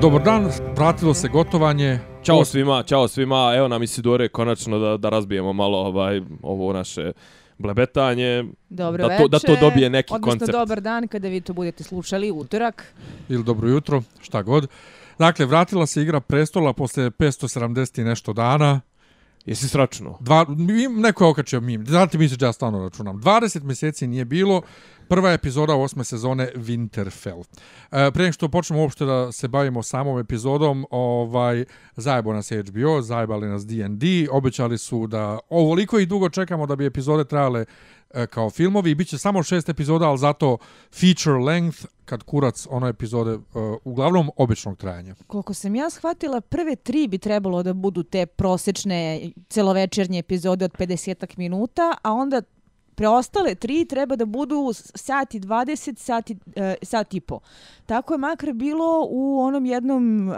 Dobar dan, vratilo se gotovanje. Ćao svima, ćao svima. Evo nam Isidore konačno da da razbijemo malo ovaj ovo naše blebetanje. Dobro da to, da to dobije neki odnosno, koncept. Odnosno dobar dan kada vi to budete slušali utorak. Ili dobro jutro, šta god. Dakle, vratila se igra prestola posle 570 i nešto dana. Jesi sračno? Dva, neko je okačio mim. Znate mi se ja stano računam. 20 mjeseci nije bilo. Prva epizoda osme sezone Winterfell. E, prije što počnemo uopšte da se bavimo samom epizodom, ovaj, zajebo nas HBO, zajebali nas D&D, obećali su da ovoliko i dugo čekamo da bi epizode trajale E, kao filmovi i bit će samo šest epizoda, ali zato feature length, kad kurac ono epizode uh, uglavnom običnog trajanja. Koliko sam ja shvatila, prve tri bi trebalo da budu te prosečne celovečernje epizode od 50 minuta, a onda preostale tri treba da budu sati 20, sati, uh, sat i po. Tako je makar bilo u onom jednom uh,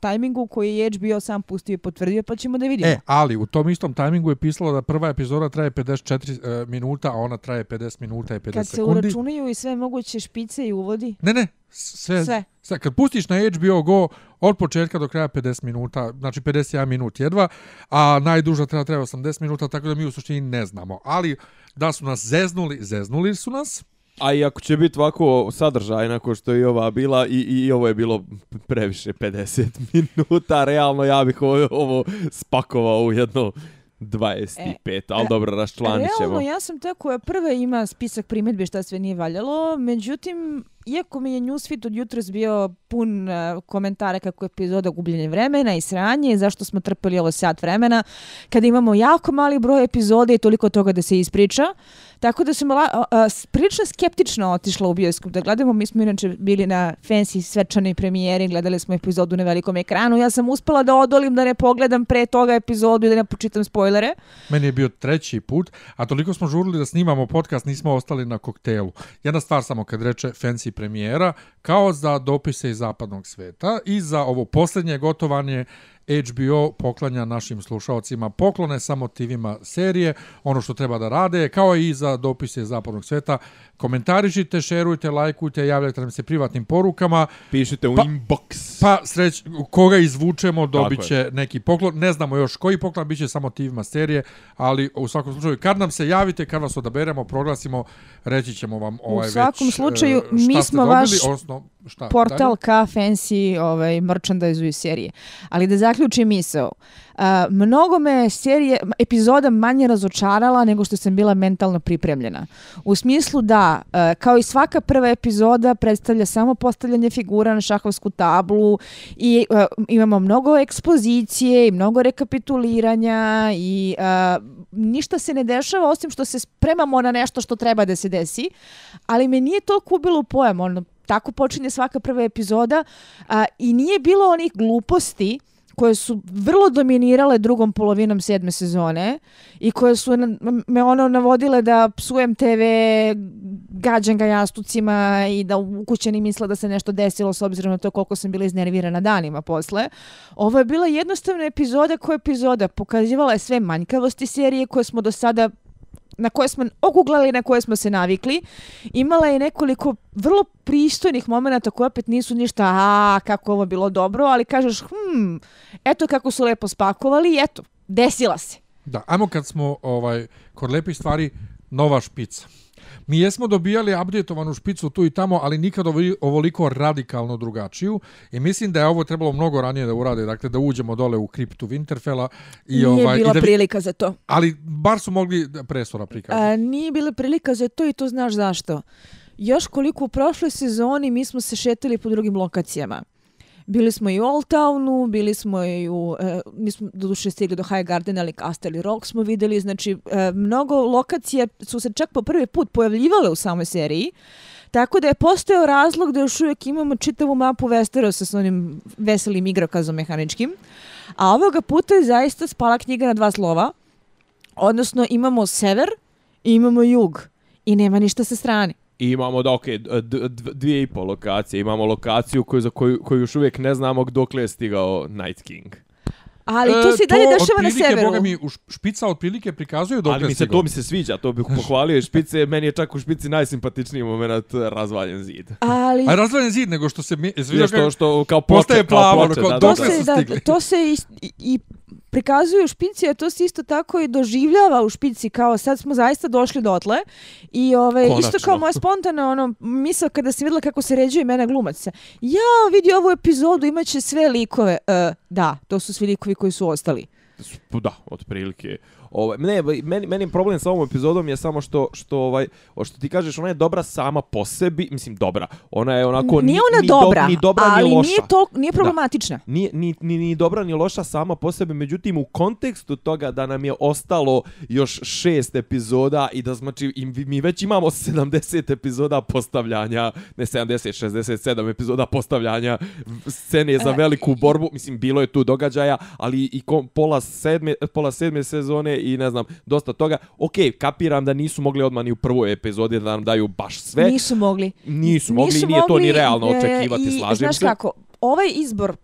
tajmingu koji je HBO sam pustio i potvrdio, pa ćemo da vidimo. E, ali u tom istom tajmingu je pisalo da prva epizoda traje 54 uh, minuta, a ona traje 50 minuta i 50 Kad sekundi. Kad se uračunaju i sve moguće špice i uvodi? Ne, ne, sve. sve. Sve. Kad pustiš na HBO Go od početka do kraja 50 minuta, znači 51 minut jedva, a najduža treba treba 80 minuta, tako da mi u suštini ne znamo. Ali da su nas zeznuli, zeznuli su nas. A i ako će biti ovako sadržaj, ko što je ova bila, i, i ovo je bilo previše 50 minuta, realno ja bih ovo, ovo spakovao u jedno 25, e, ali dobro, raščlanit ćemo. Realno, ja sam ta koja prva ima spisak primjedbe šta sve nije valjalo, međutim, iako mi je newsfeed od jutros bio pun e, komentara kako je epizoda gubljenje vremena i sranje, zašto smo trpeli ovo sat vremena, kada imamo jako mali broj epizode i toliko toga da se ispriča, tako da sam la, prilično skeptično otišla u bioskop da gledamo, mi smo inače bili na fancy svečanoj premijeri, gledali smo epizodu na velikom ekranu, ja sam uspela da odolim da ne pogledam pre toga epizodu i da ne počitam spoilere. Meni je bio treći put, a toliko smo žurili da snimamo podcast, nismo ostali na koktelu. Jedna stvar samo kad reče fancy premijera, kao za dopise iz zapadnog sveta i za ovo posljednje gotovanje HBO poklanja našim slušalcima poklone sa motivima serije, ono što treba da rade, kao i za dopise zapadnog sveta. Komentarišite, šerujte, lajkujte, javljajte nam se privatnim porukama. Pišite u pa, inbox. Pa sreć, koga izvučemo, dobit će neki poklon. Ne znamo još koji poklon, bit će sa motivima serije, ali u svakom slučaju, kad nam se javite, kad vas odaberemo, proglasimo, reći ćemo vam ovaj već U svakom već, slučaju, mi smo dobili, vaš osno, šta, portal dalje? ka fancy ovaj, merchandise serije. Ali da zaključim misao, uh, mnogo me serije, epizoda manje razočarala nego što sam bila mentalno pripremljena. U smislu da, uh, kao i svaka prva epizoda, predstavlja samo postavljanje figura na šahovsku tablu i uh, imamo mnogo ekspozicije i mnogo rekapituliranja i uh, ništa se ne dešava osim što se spremamo na nešto što treba da se desi, ali me nije toliko ubilo pojam, ono, tako počinje svaka prva epizoda a, i nije bilo onih gluposti koje su vrlo dominirale drugom polovinom sedme sezone i koje su me ono navodile da psujem TV, gađam ga jastucima i da ukućeni misle da se nešto desilo s obzirom na to koliko sam bila iznervirana danima posle. Ovo je bila jednostavna epizoda koja epizoda pokazivala je sve manjkavosti serije koje smo do sada na koje smo oguglali, na koje smo se navikli. Imala je nekoliko vrlo pristojnih momenta koje opet nisu ništa, a kako ovo bilo dobro, ali kažeš, hm, eto kako su lepo spakovali i eto, desila se. Da, ajmo kad smo ovaj kod lepih stvari, nova špica. Mi jesmo dobijali updateovanu špicu tu i tamo, ali nikad ovoliko radikalno drugačiju. I mislim da je ovo trebalo mnogo ranije da urade, dakle da uđemo dole u kriptu Winterfella. I nije ovaj, bila i da, prilika za to. Ali bar su mogli presora prikazati. A, nije bila prilika za to i to znaš zašto. Još koliko u prošloj sezoni mi smo se šetili po drugim lokacijama. Bili smo i u Old Townu, bili smo i u, e, nismo do duše stigli do High Garden, ali Castle Rock smo videli, znači e, mnogo lokacija su se čak po prvi put pojavljivale u samoj seriji, tako da je postojao razlog da još uvijek imamo čitavu mapu Westerosa sa onim veselim igrokazom mehaničkim, a ovoga puta je zaista spala knjiga na dva slova, odnosno imamo sever i imamo jug i nema ništa sa strane. I imamo da, okay, dvije i pol lokacije. Imamo lokaciju koju, za koju, koju još uvijek ne znamo dok je stigao Night King. Ali to se dalje dešava na severu. Boga mi, u špica otprilike prikazuju dok Ali mi se to mi se sviđa, to bih pohvalio špice, meni je čak u špici najsimpatičniji moment eh, razvaljen zid. Ali A razvaljen zid nego što se mi... što, što kao Postaje ploče, kao plavo, ploče, kao da, to da, dokle da. se, su da, stigli? to se i, i, i prikazuju u špici, a to se isto tako i doživljava u špici, kao sad smo zaista došli dotle. I ovaj, isto Konačno. kao moja spontana ono, misao kada sam videla kako se ređuje imena glumaca. Ja vidi ovu epizodu, imaće sve likove. E, da, to su svi likovi koji su ostali. Da, otprilike. Ovaj, ne, meni, meni problem sa ovom epizodom je samo što, što, ovaj, o što ti kažeš, ona je dobra sama po sebi, mislim dobra, ona je onako... nije ni- ona ni do- dobra, ni dobra, ali ni loša. nije, to, nije problematična. Nije ni, ni, ni dobra ni loša sama po sebi, međutim u kontekstu toga da nam je ostalo još šest epizoda i da znači mi već imamo 70 epizoda postavljanja, ne 70, 67 epizoda postavljanja scene za E, veliku borbu, mislim bilo je tu događaja, ali i kom, pola, sedme, pola sedme sezone i ne znam, dosta toga. Ok, kapiram da nisu mogli odmah ni u prvoj epizodi da nam daju baš sve. Nisu mogli. Nisu mogli i nije to ni realno e, očekivati, i, slažem znaš se. kako, ovaj izbor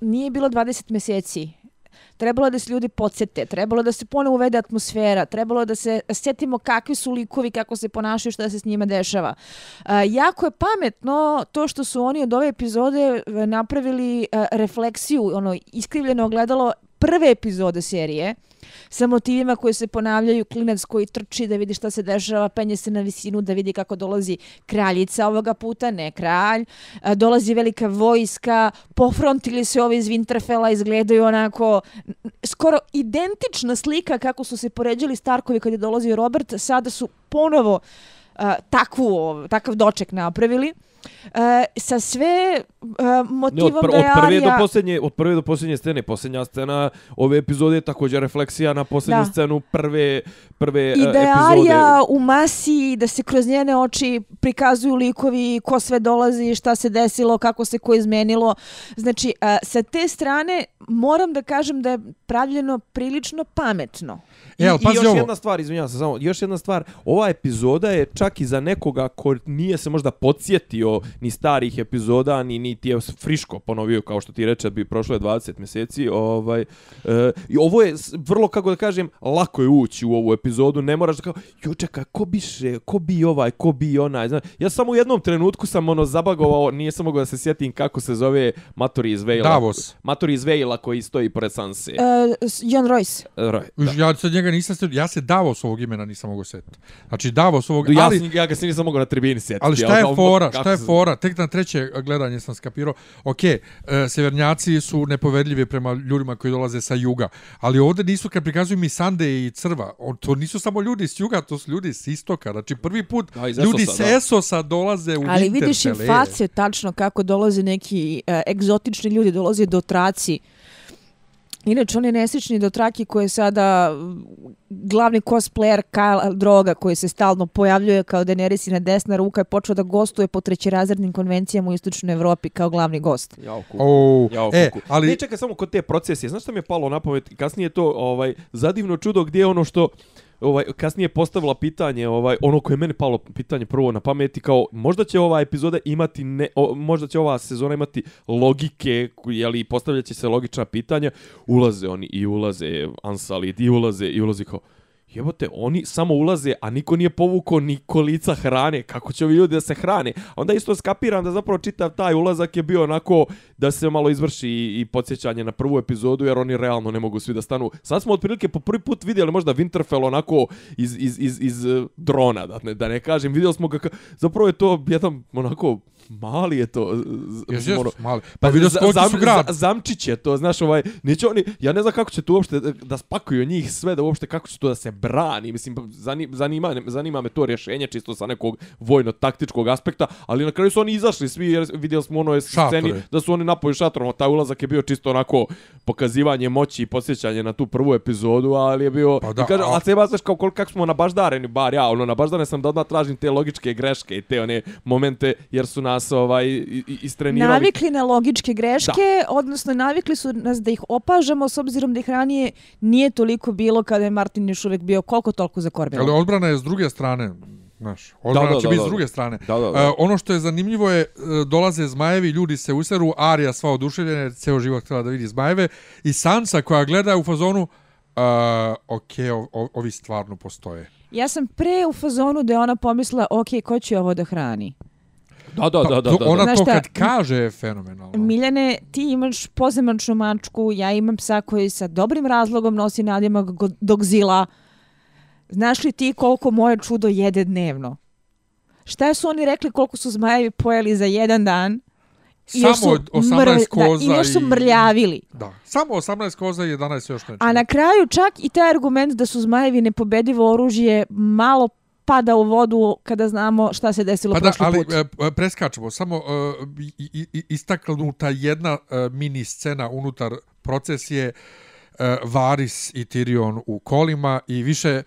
nije bilo 20 mjeseci. Trebalo da se ljudi podsjete, trebalo da se ponovo uvede atmosfera, trebalo da se sjetimo kakvi su likovi, kako se ponašaju, šta se s njima dešava. A, jako je pametno to što su oni od ove epizode e, napravili a, refleksiju, ono iskrivljeno ogledalo prve epizode serije sa motivima koji se ponavljaju, klinac koji trči da vidi šta se dešava, penje se na visinu da vidi kako dolazi kraljica ovoga puta, ne kralj, a, dolazi velika vojska, pofrontili se ovi iz Winterfella, izgledaju onako skoro identična slika kako su se poređali Starkovi kad je dolazio Robert, sada su ponovo a, takvu, takav doček napravili. E, sa sve uh, Ne, motivom od, pr da je od prve do posljednje, od prve do posljednje scene, posljednja scena ove epizode je također refleksija na posljednju Da. scenu prve prve I e, da je epizode. Arija u masi, da se kroz njene oči prikazuju likovi, ko sve dolazi, šta se desilo, kako se ko izmenilo. Znači, a, sa te strane moram da kažem da je pravljeno prilično pametno. E, I, I pazi još ovo. jedna stvar, izvinjavam se samo, još jedna stvar, ova epizoda je čak i za nekoga ko nije se možda podsjetio ni starih epizoda, ni ni ti je friško ponovio, kao što ti reče, bi prošlo je 20 mjeseci, ovaj, e, i ovo je vrlo, kako da kažem, lako je ući u ovu epizodu, ne moraš da kao, jo čekaj, ko biše, ko bi ovaj, ko bi onaj, znaš, ja samo u jednom trenutku sam ono zabagovao, nije sam mogao da se sjetim kako se zove Matori iz Vejla. Davos. Matori iz Vejla koji stoji pored Sanse. E, s- John Royce. Right. Ja se njega nisam sjetio, ja se Davos ovog imena nisam mogao sjetiti. Znači Davos ovog, Ja, ali, ali, ja ga se nisam mogao na tribini sjetiti. ali šta ali je kao, fora, šta je fora, tek na treće gledanje sam skapirao, ok, e, severnjaci su nepovedljivi prema ljudima koji dolaze sa juga, ali ovdje nisu, kad prikazuju mi Sande i Crva, on, to nisu samo ljudi s juga, to su ljudi s istoka, znači prvi put Da, iz ljudi Esosa, s da. Esosa dolaze u Ali vidiš im e. face tačno kako dolaze neki e, egzotični ljudi, dolaze do traci. Inače, on je nesrećni dotraki koji je sada mm, glavni cosplayer Kyle Droga koji se stalno pojavljuje kao Daenerys na desna ruka je počeo da gostuje po trećerazrednim konvencijama u istočnoj Evropi kao glavni gost. Jao, kuku. O, Jao, e, kuku. ali- Ne, čekaj, samo kod te procesije. Znaš šta mi je palo na pamet? Kasnije to, ovaj, zadivno čudo gdje je ono što ovaj kasnije postavila pitanje ovaj ono koje je meni palo pitanje prvo na pameti kao možda će ova epizoda imati ne, o, možda će ova sezona imati logike je li postavljaće se logična pitanja ulaze oni i ulaze Ansalid i ulaze i ulazi kao Jebote, oni samo ulaze, a niko nije povukao ni kolica hrane. Kako će ovi ljudi da se hrane? Onda isto skapiram da zapravo čitav taj ulazak je bio onako da se malo izvrši i, i podsjećanje na prvu epizodu, jer oni realno ne mogu svi da stanu. Sad smo otprilike po prvi put vidjeli možda Winterfell onako iz, iz, iz, iz eh, drona, da ne, da ne kažem. Vidjeli smo ga, zapravo je to jedan onako mali je to. z- Jes, z- jes, ono- mali. Pa vidio za- koliki su zam- grad. za- Zamčić je to, znaš, ovaj, neće oni, ja ne znam kako će to uopšte da- spakuju njih sve, da uopšte kako će to da se brani, mislim, zani- zanima, zanima me to rješenje čisto sa nekog vojno-taktičkog aspekta, ali na kraju su oni izašli svi, jer vidjeli smo u onoj sceni da su oni napoju šatorom, a taj ulazak je bio čisto onako pokazivanje moći i podsjećanje na tu prvu epizodu, ali je bio, Pa pa da, da, kaže, a- a treba znaš kao koliko kako smo nabaždareni, bar ja, ono, nabaždaren sam da odmah tražim te logičke greške i te one momente, jer su nas ovaj, i- i- istrenirali. Navikli na logičke greške, odnosno navikli su nas da ih opažamo s obzirom da ih ranije nije toliko bilo kada je Martin još uvijek bio koliko toliko za Ali korbilo. odbrana je s druge strane. Znaš, odbrana Da, da, će da, biti da, s da. druge strane. Da, da, da. E, ono što je zanimljivo je, e, dolaze zmajevi, ljudi se useru, Arya sva oduševljena, jer ceo život htjela da vidi zmajeve, i Sansa koja gleda u fazonu, uh, ok, o, o, ovi stvarno postoje. Ja sam pre u fazonu da je ona pomislila, ok, ko će ovo da hrani? Da, da, da, da, to, da. ona Znaš to šta, kad kaže je fenomenalno. Miljane, ti imaš pozemačnu mačku, ja imam psa koji sa dobrim razlogom nosi nadimak Dogzila. Znaš li ti koliko moje čudo jede dnevno? Šta su oni rekli koliko su zmajevi pojeli za jedan dan? I još Samo su 18 mrv- koza da, I još su i- mrljavili. Da, samo 18 koza i 11 još neče. A na kraju čak i taj argument da su zmajevi nepobedivo oružje malo pada u vodu kada znamo šta se desilo Pa da, prošli ali put. e, preskačemo, samo i- istaknuta jedna e, mini scena unutar procesije e, Varis i Tyrion u kolima i više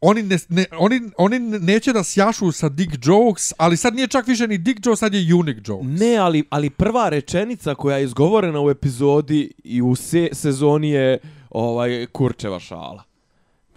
oni, ne, ne, oni, oni neće da sjašu sa Dick Jokes, ali sad nije čak više ni Dick Jokes, sad je Unique Jokes. Ne, ali, ali prva rečenica koja je izgovorena u epizodi i u se, sezoni je ovaj, Kurčeva šala.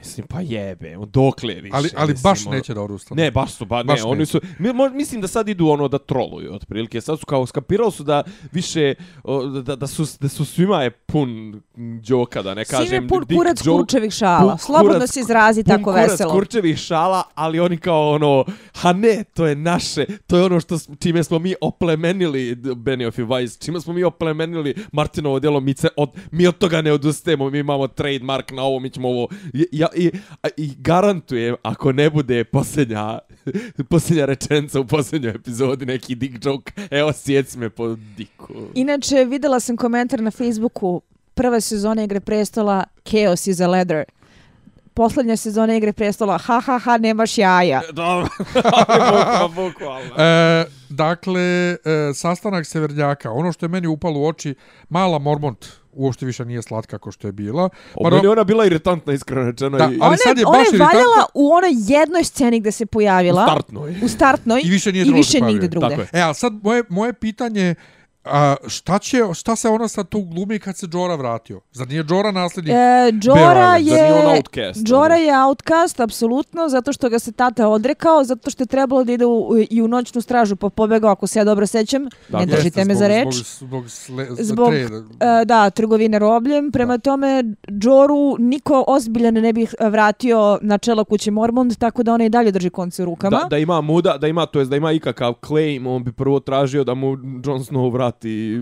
Mislim, pa jebe, dokle više. ali, ali mislim, baš ono- neće da odustanu. Ne, baš su, ba, ne, Baš oni neće. su, mi, mo, mislim da sad idu ono da troluju, otprilike, sad su kao, skapirali su da više, o, da, da, su, da su svima je pun džoka, da ne kažem. Svim je pun dick kurac joke, kurčevih šala. pun Slobodno kurac- se izrazi pun tako kurac veselo. kurčevih šala, ali oni kao ono, ha ne, to je naše, to je ono što čime smo mi oplemenili Benioff i Weiss, čime smo mi oplemenili Martinovo djelo, mi, se od, mi od toga ne odustajemo, mi imamo trademark na ovo, mi ćemo ovo, ja, i, i garantujem, ako ne bude posljednja, posljednja rečenica u posljednjoj epizodi, neki dick joke, evo sjeci me po diku. Inače, videla sam komentar na Facebooku prva sezona Igre prestola Chaos is a Leather. Poslednja sezona Igre prestola ha ha ha nemaš jaja. Dobro, ali bukvalno. E, dakle, e, sastanak severnjaka, ono što je meni upalo u oči, mala Mormont uopšte više nije slatka kao što je bila. O, meni je ona bila iritantna, iskreno rečeno. Da, i, ali ona, sad je ona baš je iritantno- valjala u onoj jednoj sceni gde se pojavila. u startnoj. U startnoj. I više nije i više nigde drugde. Tako je. E, a sad moje, moje pitanje a šta će, šta se ona sad tu glumi kad se Džora vratio? Zar nije Džora nasljednik? E, Džora je outcast? Džora je outcast apsolutno zato što ga se tata odrekao, zato što je trebalo da ide u, i u noćnu stražu pa pobegao ako se ja dobro sećam. Da, ne držite me za reč. Zbog, zbog, sle, Zbog, e, da, trgovine robljem. Prema tome, Džoru niko ozbiljan ne bi eh, vratio na čelo kuće Mormont, tako da ona i dalje drži konce u rukama. Da, da ima muda, da ima, to jest da ima ikakav claim, on bi prvo tražio da mu Jon Snow vrati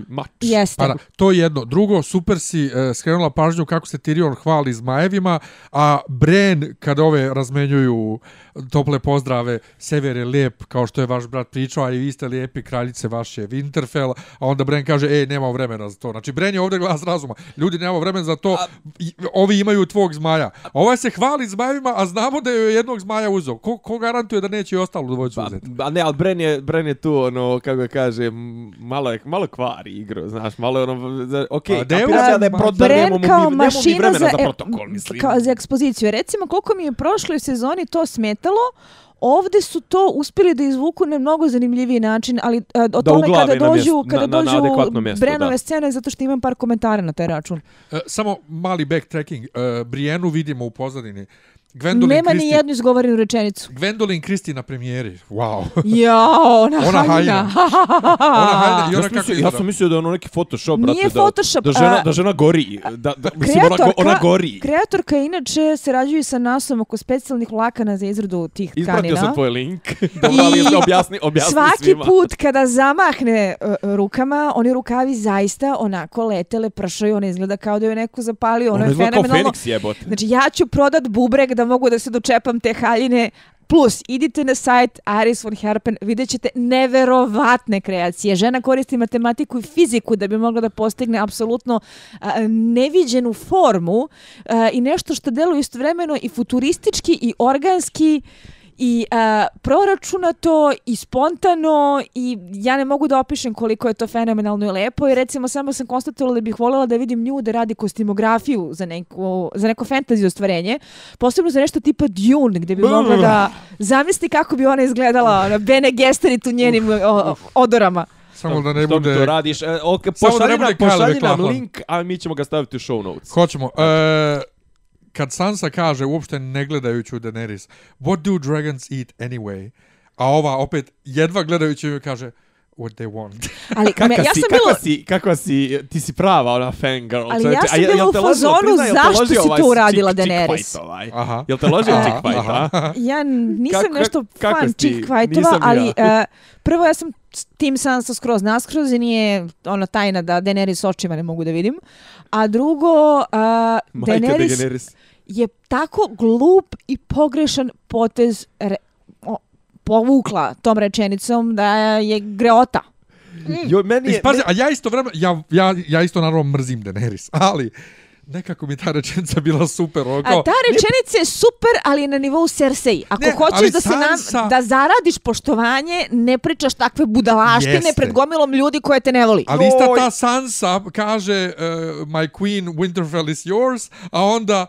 mač. Jeste. Pa da, to je jedno. Drugo, super si e, skrenula pažnju kako se Tyrion hvali zmajevima, a Bren, kada ove razmenjuju tople pozdrave, sever je lijep, kao što je vaš brat pričao, a i vi ste lijepi, kraljice vaše Winterfell, a onda Bren kaže, ej, nema vremena za to. Znači, Bren je ovdje glas razuma. Ljudi, nema vremena za to, I, ovi imaju tvog zmaja. A ovaj se hvali zmajevima, a znamo da je jednog zmaja uzeo. Ko, ko garantuje da neće i ostalo dvojicu Pa, uzeti? a ne, ali Bren je, Bren je tu, ono, kako ga kaže, malo, je, malo kvari igru, znaš, malo je ono, za- okej, Pa, okay, da je kapiraš ja da je Bren prodar, nemamo mi, kao nemamo mi mašina vremena za, za, e, protokol, mislim. Kao za ekspoziciju. Recimo, koliko mi je prošloj sezoni to smetalo, Ovde su to uspjeli da izvuku na mnogo zanimljiviji način, ali uh, o Da tome kada na dođu, mjesto- kada na- na- na dođu adekvatno mjesto, Brenove da. scene, zato što imam par komentara na taj račun. E, samo mali backtracking. E, Brienu vidimo u pozadini. Gwendolyn Nema ni Christie- jednu izgovorenu rečenicu. Gwendolyn Christie na premijeri. Wow. Jao, ona, Ona haljina. haljina. Ona haljina i Ja ona sam, kako mislio, ja izgleda. sam mislio da je ono neki Photoshop, Nije brate, Photoshop, da, da, žena, da žena gori, da, da, mislim, ona, go, ona gori. Kreatorka inače se rađuje sa nasom oko specijalnih vlakana za izradu tih Ispratio tkanina. sam tvoj link. Ali I objasni, objasni Svaki svima. put kada zamahne uh, rukama, oni rukavi zaista onako letele, pršaju, ona izgleda kao da je neko zapalio, ono Ono je izgleda kao fenomenalno. Feniks jebote. Znači ja ću prodat bubreg da mogu da se dočepam te haljine, Plus, idite na sajt Aris von Herpen, vidjet ćete neverovatne kreacije. Žena koristi matematiku i fiziku da bi mogla da postigne apsolutno a, neviđenu formu a, i nešto što deluje istovremeno i futuristički i organski i a, proračunato i spontano i ja ne mogu da opišem koliko je to fenomenalno i lepo i recimo samo sam konstatovala da bih voljela da vidim nju da radi kostimografiju za neko, za neko fantasy ostvarenje, posebno za nešto tipa Dune gdje bi mogla da zamisli kako bi ona izgledala ona Bene Gesserit u njenim o, odorama. Samo da ne Što mi to bude... radiš? E, okay, da pošalji ne bude nam, pošalji nam link, a mi ćemo ga staviti u show notes. Hoćemo. E, kad Sansa kaže, uopšte ne gledajući u Daenerys, what do dragons eat anyway? A ova opet jedva gledajući ju kaže, what they want. Ali me, Kakva ja si, sam bila... si, kakva si, ti si prava ona fangirl. Ali čoveče. ja sam bila u fazonu, zašto si ovaj to uradila, chick- chick Daenerys? fight ovaj? Aha. Jel te ložio Aha, chick fight, a? Ja nisam Kako- nešto kako fan chick fightova, ali ja. uh, prvo ja sam Team Sansa skroz naskroz i nije ona tajna da Daenerys očima ne mogu da vidim. A drugo, uh, Majke Daenerys Daenerys. je tako glup i pogrešan potez re, o, povukla tom rečenicom da je greota. Jo, meni je... Ispazi, a ja isto vremena, ja, ja, ja isto naravno mrzim Daenerys, ali nekako mi ta rečenica bila super. Ono, A kao, ta rečenica je super, ali je na nivou Cersei. Ako Ne, hoćeš da se Sansa- nam, da zaradiš poštovanje, ne pričaš takve budalaštine Jeste. pred gomilom ljudi koje te ne voli. Ali ista ta Sansa kaže uh, my queen Winterfell is yours, a onda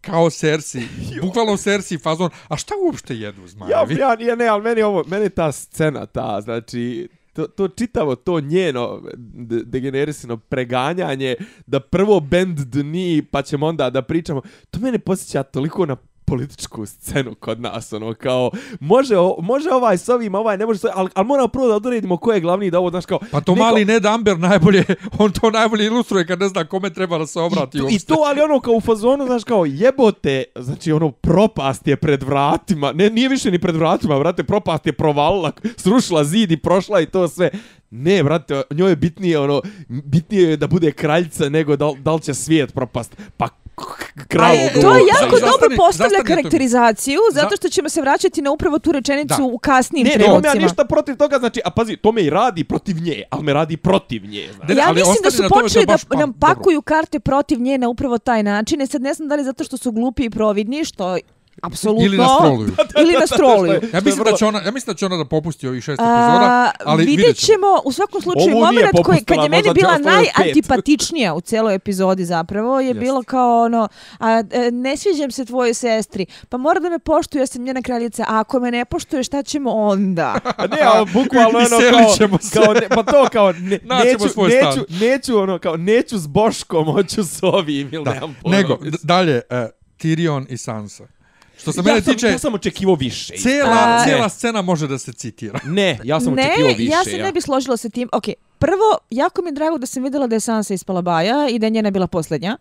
kao Cersei, bukvalno Cersei fazon, a šta uopšte jedu Ja, zmajevi? ja, ja, ne, ali meni ovo, meni ta scena, ta, znači, to, to čitavo, to njeno degenerisino degenerisano preganjanje, da prvo bend dni pa ćemo onda da pričamo, to mene posjeća toliko na političku scenu kod nas, ono, kao, može, može ovaj s ovim, ovaj ne može s ovim, ali, ali moramo prvo da odredimo ko je glavni da ovo, znaš, kao... Pa to neko- mali Ned Amber najbolje, on to najbolje ilustruje kad ne zna kome treba da se obrati I, to, I to, ali ono kao u fazonu, znaš, kao jebote, znači ono, propast je pred vratima, ne, nije više ni pred vratima, brate, propast je provalila, srušila zid i prošla i to sve. Ne, brate, njoj je bitnije, ono, bitnije je da bude kraljica nego da, da li će svijet propast. Pa, k- k- kravu Ali, To Ovo, jako zastani- dobro postavlja to. karakterizaciju, zato Za- što ćemo se vraćati na upravo tu rečenicu Da. u kasnijim Ne, nemam ja ništa protiv toga, znači, a pazi, to me i radi protiv nje, ali me radi protiv nje, znači. Ne, ja ali mislim da su je počeli da baš pa- nam dobro. pakuju karte protiv nje na upravo taj način. E sad ne znam da li zato što su glupi i providni, što apsolutno... Ili nas troluju. Ili nas troluju. Ja mislim, da će ona, ja mislim da će ona da popusti ovih šest epizoda, ali vidjet vidjet ćemo. u svakom slučaju nije moment koji kad je meni bila najantipatičnija u celoj epizodi zapravo je bilo kao ono a, e, ne sviđam se tvojoj sestri pa mora da me poštuje ja sam njena kraljica a ako me ne poštuje šta ćemo onda A ne, a bukvalno ono kao, kao ne, pa to kao ne, neću, svoj neću, stan. neću, ono kao neću s Boškom, hoću s ovim ili Da. nemam pojma. Nego, dalje, uh, Tyrion i Sansa. Što se ja mene sam, tiče, ja sam očekivao više. cijela, A- cijela scena može da se citira. Ne, ja sam ne, očekivao više. ja se ne bi složila sa tim. Ok, prvo, jako mi je drago da sam vidjela da je Sansa ispala baja i da je njena bila posljednja.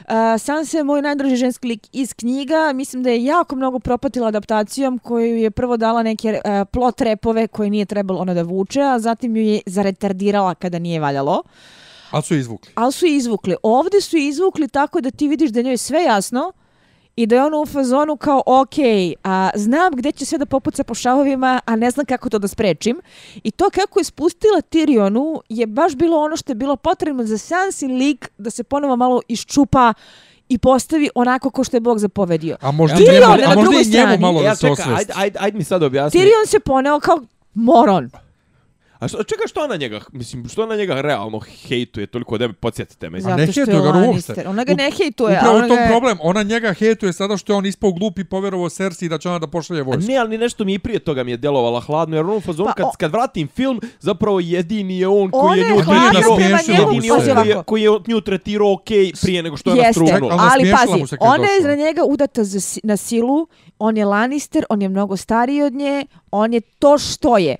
Uh, Sansa je moj najdraži ženski lik iz knjiga. Mislim da je jako mnogo propatila adaptacijom koju je prvo dala neke uh, plot repove koje nije trebalo ona da vuče, a zatim ju je zaretardirala kada nije valjalo. Ali su je izvukli. Ali su je izvukli. Ovdje su je izvukli tako da ti vidiš da je njoj sve jasno i da je ono u fazonu kao ok, a, znam gdje će sve da popuca po šavovima, a ne znam kako to da sprečim. I to kako je spustila Tyrionu je baš bilo ono što je bilo potrebno za Sansi lik da se ponovo malo iščupa i postavi onako ko što je Bog zapovedio. A možda, Tyrion njemu, a možda i njemu malo Ja, da se čekaj, ajde, osvesti. ajde, ajde mi sad objasni. Tyrion se poneo kao moron. A što, čekaj, što ona njega, mislim, što ona njega realno hejtuje toliko da me podsjetite me. Zato ne je hejtuje ga uopšte. Ona ga ne hejtuje. Upravo ona je to ga je- problem. Ona njega hejtuje sada što je on ispao glup i povjerovao Cersei da će ona da pošalje A vojsku. ne, ali nešto mi i prije toga mi je djelovala hladno, jer on Pa, kad, o- kad vratim film, zapravo jedini je on koji je je nju tretirao, jedini pazi on koji je, koji je nju tretirao okej prije nego što je ona Jeste, strunula. Ali ali pazi, je ona je za njega udata za, na silu, on je Lannister, on je mnogo stariji od nje, on je to što je.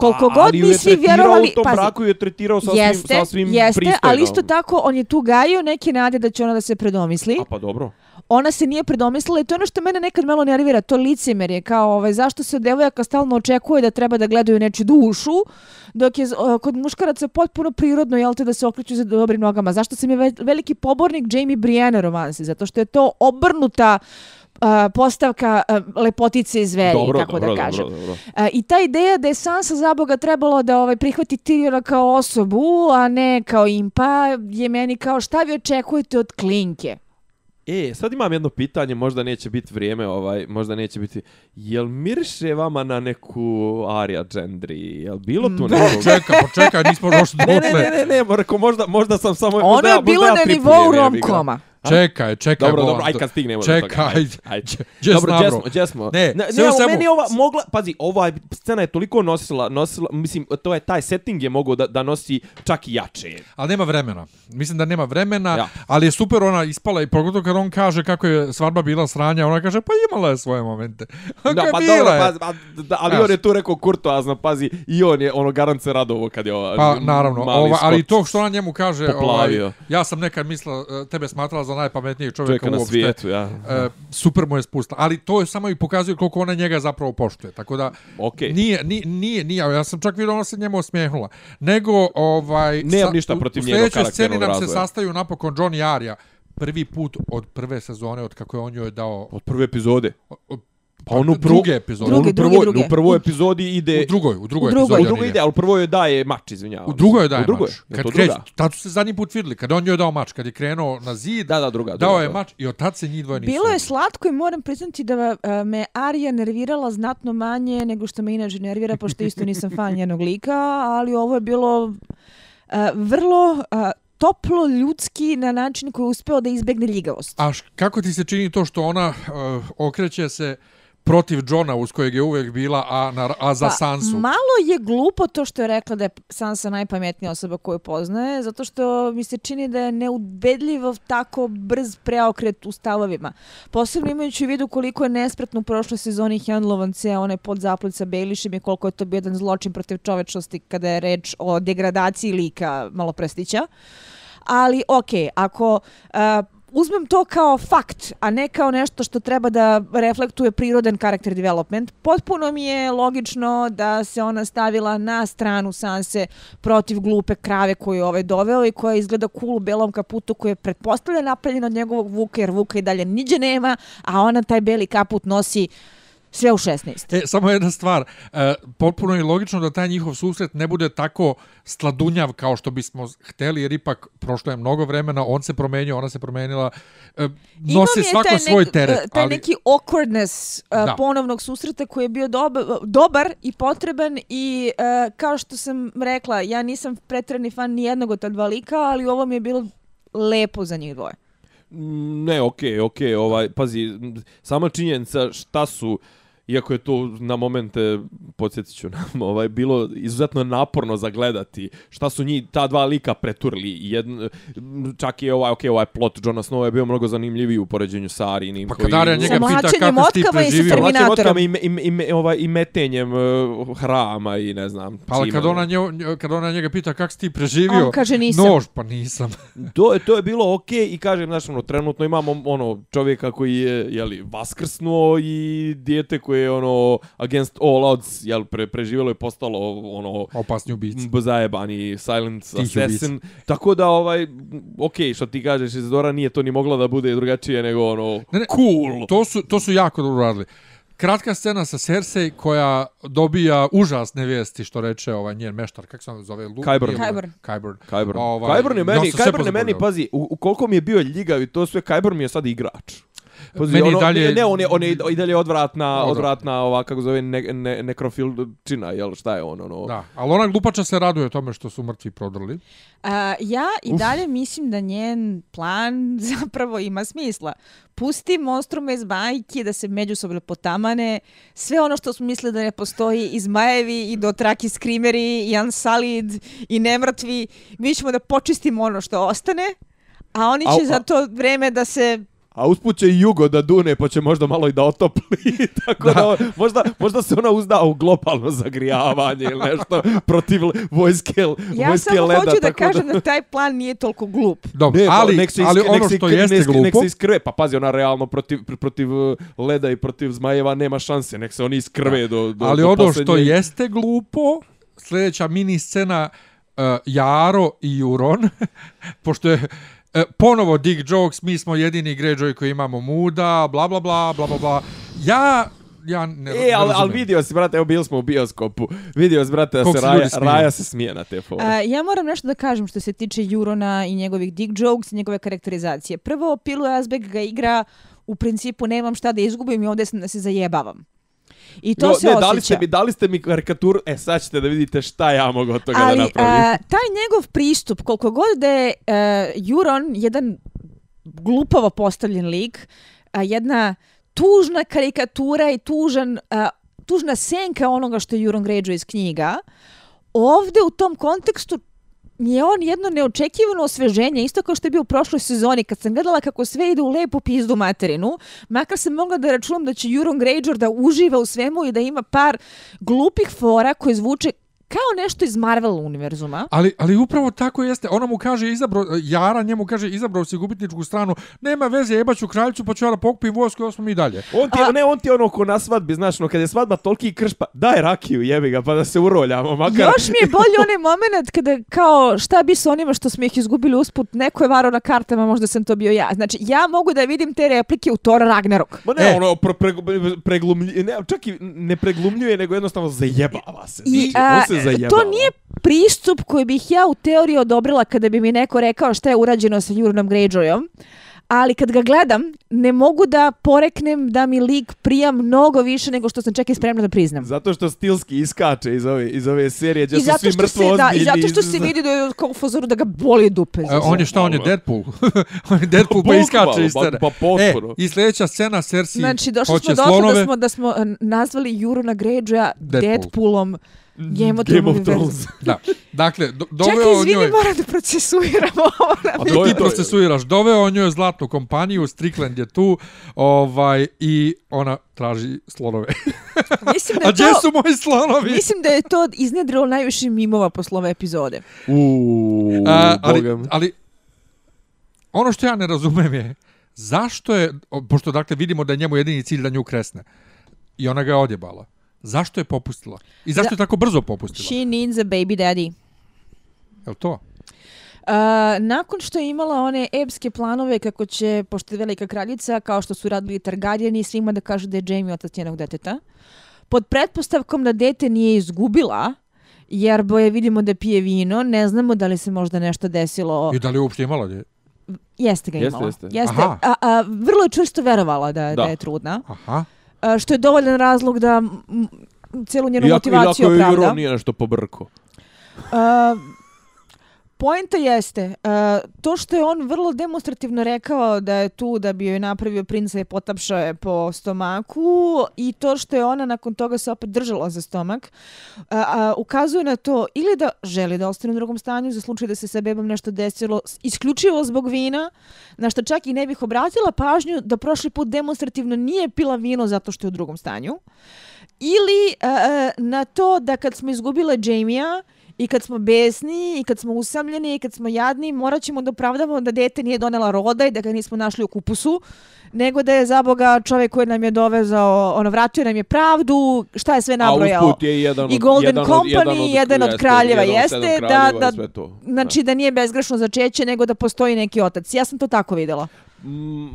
Koliko A- god ali ju mi je svi tretirao vjerovali, u tom pazi, braku je tretirao sasvim, jeste, sasvim jeste, pristojno. ali isto tako on je tu gajio neke nade da će ona da se predomisli. A pa dobro. Ona se nije predomislila i to je ono što mene nekad malo nervira, to licemerje, kao ovaj, zašto se od devojaka stalno očekuje da treba da gledaju nečiju dušu, dok je o, kod muškaraca potpuno prirodno, jel te, da se okreću za dobrim nogama. Zašto sam je ve- veliki pobornik Jamie Brienne romansi? Zato što je to obrnuta a, postavka lepotice iz veri, dobro, kako dobro, da kažem. dobro, dobro. I ta ideja da je Sansa za Boga trebalo da ovaj, prihvati Tyriona kao osobu, a ne kao impa, je meni kao šta vi očekujete od klinke? E, sad imam jedno pitanje, možda neće biti vrijeme, ovaj, možda neće biti... Jel miriše vama na neku Arya Gendry? Jel bilo tu Ne. nekog? Čekaj, počekaj, nismo došli Ne, ne, ne, ne, ne, rekao, možda, možda sam samo... Ono je bilo ja na nivou romkoma. Čekaj, čekaj. Dobro, dobro, aj kad stignemo do toga. Čekaj, Ajde, ajde. Gdje Dobro, smo, gdje bro? smo, gdje smo? Ne, ne, ne meni ova mogla, pazi, ova scena je toliko nosila, nosila, mislim, to je taj setting je mogao da, da nosi čak i jače. Ali nema vremena. Mislim da nema vremena, Ja. ali je super ona ispala i pogotovo kad on kaže kako je svadba bila sranja, ona kaže pa imala je svoje momente. Da, je pa bila dobro, je. pa, pa, da, ali Znaš. on je tu rekao kurtoazno, pazi, i on je ono garant se radovo kad je ova Pa naravno, ova, ali to što ona njemu kaže, ovaj, ja sam nekad mislila, e, tebe smatrala za najpametnijeg čovjeka, čovjeka na uopšte. svijetu, ja. E, super mu je spustila, ali to je samo i pokazuje koliko ona njega zapravo poštuje. Tako da Okej. nije, nije, nije, nije, ja sam čak vidio ona se njemu osmijehnula. Nego, ovaj... Nemam ništa protiv u, njenog U sljedećoj sceni nam se razvoja. sastaju napokon John i Arya. Prvi put od prve sezone, od kako je on joj dao... Od prve epizode. od- Pa onu prvu, druge epizode. Druge, u prvoj, druge. U prvoj epizodi ide... U drugoj, u drugoj U drugoj. epizodi. U on drugoj ide. ali u prvoj joj daje mač, izvinjavam. U drugoj je daje U drugoj, mač. je Kad to kreć, tad su se zadnji put vidjeli. Kad on joj dao mač, kad je krenuo na zid, Da, da, druga. dao druga, je da. mač i od tad se njih dvoje nisu. Bilo je slatko i moram priznati da e, me Arija nervirala znatno manje nego što me inače nervira, pošto isto nisam fan njenog lika, ali ovo je bilo e, vrlo e, toplo ljudski na način koji je uspeo da izbegne ljigavost. A š- kako ti se čini to što ona uh, okreće se protiv Johna uz kojeg je uvijek bila, a, na, a za Pa, Sansu? Malo je glupo to što je rekla da je Sansa najpametnija osoba koju poznaje, zato što mi se čini da je neubedljivo tako brz preokret u stavovima. Posebno imajući u vidu koliko je nespretno u prošloj sezoni handlovan ceo onaj podzaplet sa Baelishem i koliko je to bio jedan zločin protiv čovečnosti kada je reč o degradaciji lika Maloprestića. Ali, okej, ako uh, uzmem to kao fakt, a ne kao nešto što treba da reflektuje prirodan karakter development, potpuno mi je logično da se ona stavila na stranu Sanse protiv glupe krave koju je ovaj doveo i koja izgleda cool u belom kaputu koji je pretpostavlja napravljen od njegovog Vuka, jer Vuka i dalje niđe nema, a ona taj beli kaput nosi sve u 16. E, samo jedna stvar, e, potpuno je logično da taj njihov susret ne bude tako sladunjav kao što bismo hteli, jer ipak prošlo je mnogo vremena, on se promenio, ona se promenila, e, nosi svako taj svoj nek- teret, e, Taj ali neki awkwardness uh, Da. ponovnog susreta koji je bio dobar, dobar i potreban i uh, kao što sam rekla, ja nisam pretrani fan ni jednog od ta dva lika, ali ovo mi je bilo lepo za njih dvoje. Mm, Ne, okej, okay, okej, okay, ovaj, pazi, sama činjenica šta su, iako je to na momente, podsjetit ću nam, ovaj, bilo izuzetno naporno za gledati, šta su njih, ta dva lika preturili, jedn, čak i ovaj, okay, ovaj plot Johna Snowa je bio mnogo zanimljiviji u poređenju sa Arinim. Pa kad Arya njega Sa pita mlačenjem kako si ti otkama sa preživio, Termin- Terminatorom. Terminatorom. I, i, i, ovaj, i metenjem uh, hrama i ne znam. pa ali kad ona, nje, kad ona njega pita kako si ti preživio, On kaže nisam. nož, pa nisam. To je to je bilo okej i kažem znaš ono trenutno imamo ono čovjeka koji je je li vaskrsnuo i dijete koje je ono against all odds jel pre, preživjelo i postalo ono Opasni ubici. b- zajebani silent Tihi assassin tako da ovaj okej što ti kažeš Isidora nije to ni mogla da bude drugačije nego ono Ne, ne, cool To su, to su jako dobro radili. Kratka scena sa Cersei koja dobija užasne vijesti što reče ovaj njen meštar, kako se on zove? Lu, Qyburn. Qyburn. Kyburn. Ovaj, Kyburn je meni, Kyburn je meni, pazi, u, u koliko mi je bio ljigav i to sve, Kyburn mi je sad igrač. Pazi, Meni i ono, dalje- Ne, ne, on je, on je i dalje odvratna, Odvratna. odvratna, ova, kako zove, ne, ne, nekrofilčina, jel, šta je on, ono? Da, ali ona glupača se raduje tome što su mrtvi prodrli. A, ja i dalje mislim da njen plan zapravo ima smisla. Pusti monstrume iz bajke da se međusobno potamane. Sve ono što smo mislili da ne postoji i zmajevi i dotraki skrimeri i unsullied i nemrtvi. Mi ćemo da počistimo ono što ostane. A oni će A- za to vreme da se A usput će i Jugo da dune, pa će možda malo i da otopli, tako da, Da. možda, možda se ona uzda u globalno zagrijavanje ili nešto protiv vojske, Ja vojske samo leda. hoću da kažem da taj plan nije toliko glup. Dobro, Ne, pa ali, nek se ali ono što jeste nek se- Nek glupo, se iskrve, pa pazi, ona realno protiv, pr- protiv uh, leda i protiv zmajeva nema šanse, nek se oni iskrve do, do ali do ono što posljednjeg. jeste glupo, sljedeća mini scena uh, Jaro i Juron, pošto je uh, ponovo Dick Jokes, mi smo jedini Greyjoy koji imamo muda, bla bla bla, bla bla bla. Ja, ja ne, E, ne ali, ali razumijem. vidio si, brate, evo bili smo u bioskopu. Vidio si, brate, da se Raja, smije. Raja se smije na te fore. Ja moram nešto da kažem što se tiče Jurona i njegovih dick jokes i njegove karakterizacije. Prvo, Pilu Asbeg ga igra u principu nemam šta da izgubim i ovdje sam da se zajebavam. I to No, se ne, osjeća. dali ste, mi, dali ste mi karikaturu, e sad ćete da vidite šta ja mogu od toga da Ali napravim. a, taj njegov pristup, koliko god da je uh, Juron jedan glupavo postavljen lik, a, jedna tužna karikatura i tužan, a, tužna senka onoga što je Euron Greyjoy iz knjiga, ovde u tom kontekstu je on jedno neočekivano osveženje, isto kao što je bio u prošloj sezoni, kad sam gledala kako sve ide u lepu pizdu materinu, makar sam mogla da računam da će Euron Greyjoy da uživa u svemu i da ima par glupih fora koje zvuče kao nešto iz Marvel univerzuma. Ali, ali upravo tako jeste. Ona mu kaže, izabro, Jara njemu kaže, izabrao si gubitničku stranu, nema veze, jebaću kraljicu, pa ću ja da pokupim vojsku, osmo mi dalje. On ti, A... ne, on ti ono ko na svadbi, znaš, no, kad je svadba toliki krš, pa daj rakiju, jebi ga, pa da se uroljamo, makar. Još mi je bolje onaj moment kada, kao, šta bi s onima što smo ih izgubili usput, neko je varo na kartama, možda sam to bio ja. Znači, ja mogu da vidim te replike u Thor Ragnarok. Ma ne, e. ono, pre, pre, preglumljuje, ne, čak i ne preglumljuje, nego jednostavno zajebava se. I, znači, a, se zajebala. To nije pristup koji bih ja u teoriji odobrila kada bi mi neko rekao šta je urađeno sa Jurnom Greyjoyom. Ali kad ga gledam, ne mogu da poreknem da mi lik prija mnogo više nego što sam čekaj spremna da priznam. Zato što stilski iskače iz ove, iz ove serije, gdje su svi mrtvo ozbiljni. Da, I zato što se vidi da je kao u fazoru da ga boli dupe. E, on je šta, on je Deadpool. on je Deadpool pa iskače iz scene. Pa, pa e, I sljedeća scena Cersei Znači, došli smo do toga da smo, da smo nazvali Juruna Greyjoya Deadpool. Deadpoolom. Game of, Game of Thrones. da. Dakle, do, doveo Čekaj, izvini, njoj... moram da procesuiramo ovo. A ti procesuiraš. Doveo njoj zlatnu kompaniju, Strickland je tu, ovaj, i ona traži slonove. mislim da A gdje to, su moji slonovi? Mislim da je to iznedrilo najviše mimova posle ove epizode. Uuu, ali, ali, ono što ja ne razumem je, zašto je, pošto dakle vidimo da je njemu jedini cilj da nju kresne, i ona ga je odjebala. Zašto je popustila? I zašto da, je tako brzo popustila? She needs a baby daddy. Je to? Uh, nakon što je imala one epske planove kako će, pošto je velika kraljica, kao što su radili Targaryeni, svima da kažu da je Jamie otac njenog deteta, pod pretpostavkom da dete nije izgubila, jer boje vidimo da pije vino, ne znamo da li se možda nešto desilo. I da li je uopšte imala? Jeste ga imala. Jeste, jeste. jeste. A, a, vrlo je čvrsto verovala da, da. da je trudna. Aha što je dovoljan razlog da celu njenu Iako, motivaciju opravda. Iako je nije nešto pobrko. Uh, Poenta jeste, uh, to što je on vrlo demonstrativno rekao da je tu da bi joj napravio princa i potapšao je po stomaku i to što je ona nakon toga se opet držala za stomak, uh, uh, ukazuje na to ili da želi da ostane u drugom stanju za slučaj da se sa bebom nešto desilo isključivo zbog vina, na što čak i ne bih obratila pažnju da prošli put demonstrativno nije pila vino zato što je u drugom stanju. Ili uh, uh na to da kad smo izgubile Jamie-a, I kad smo besni, i kad smo usamljeni, i kad smo jadni, morat ćemo da opravdamo da dete nije donela roda i da ga nismo našli u kupusu, nego da je za Boga čovjek koji nam je dovezao, ono, vratio nam je pravdu, šta je sve nabrojao. A usput je jedan od, I Golden jedan Company, od, jedan od, jedan od kraljeva jeste, jeste da, da, znači da nije bezgrešno začeće, nego da postoji neki otac. Ja sam to tako videla. Mm,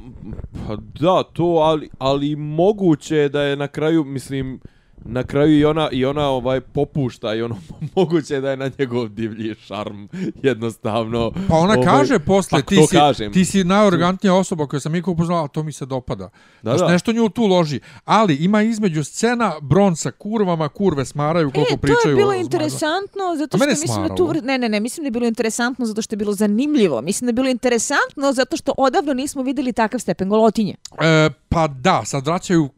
pa da, to, ali, ali moguće da je na kraju, mislim, na kraju i ona i ona ovaj popušta i ono moguće da je na njegov divlji šarm jednostavno. Pa ona ovaj, kaže posle pa ti si kažem. ti si najorgantnija osoba koju sam ikad upoznala to mi se dopada. Da, da. nešto nju tu loži. Ali ima između scena bron sa kurvama kurve smaraju koliko e, pričaju to je bilo interesantno zato što mislim da tu ne ne ne mislim da je bilo interesantno zato što je bilo zanimljivo. Mislim da je bilo interesantno zato što odavno nismo videli takav stepen golotinje. E, pa da sad vraćaju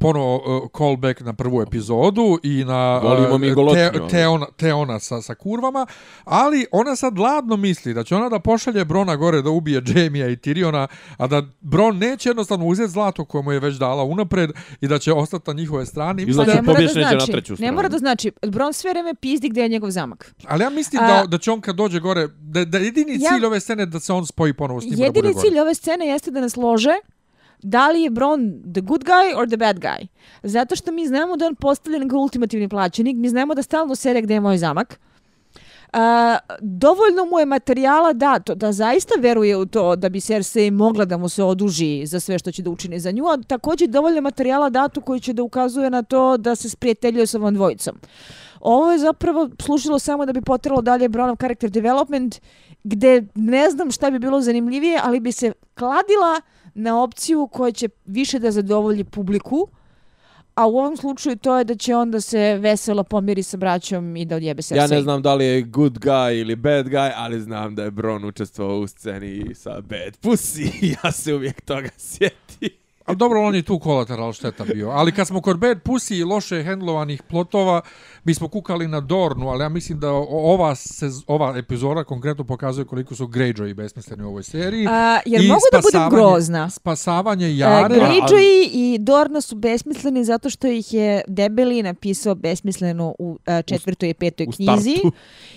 ponovo uh, callback na prvu epizodu i na uh, te, te, ona, te ona sa, sa kurvama, ali ona sad ladno misli da će ona da pošalje Brona gore da ubije Jamie i Tyriona, a da Bron neće jednostavno uzeti zlato koje mu je već dala unapred i da će ostati na njihove strane. I znači, ne, mora da znači, na treću ne mora da znači, Bron sve vreme pizdi gdje je njegov zamak. Ali ja mislim a, da, da će on kad dođe gore, da, da jedini cilj ja, ove scene da se on spoji ponovo s njima Jedini cilj ove scene jeste da nas lože da li je Bron the good guy or the bad guy. Zato što mi znamo da on postavlja nego ultimativni plaćenik, mi znamo da stalno sere gdje je moj zamak. Uh, dovoljno mu je materijala da to, da zaista veruje u to da bi Cersei mogla da mu se oduži za sve što će da učini za nju, a također dovoljno materijala datu koji će da ukazuje na to da se sprijateljuje sa ovom dvojicom. Ovo je zapravo služilo samo da bi potrelo dalje Bronov character development, gde ne znam šta bi bilo zanimljivije, ali bi se kladila uh, na opciju koja će više da zadovolji publiku, a u ovom slučaju to je da će onda se veselo pomiri sa braćom i da odjebe Cersei. Ja ne znam da li je good guy ili bad guy, ali znam da je Bron učestvovao u sceni sa bad pussy. ja se uvijek toga sjetim. Ali dobro, on je tu kolateral šteta bio. Ali kad smo kod Bad Pussy i loše hendlovanih plotova, mi smo kukali na Dornu, ali ja mislim da ova, sez, ova epizoda konkretno pokazuje koliko su Greyjoy besmisleni u ovoj seriji. A, jer I mogu da budem grozna. Spasavanje Jare, Jare. Greyjoy i Dorna su besmisleni zato što ih je Debeli napisao besmisleno u a, četvrtoj i petoj u knjizi.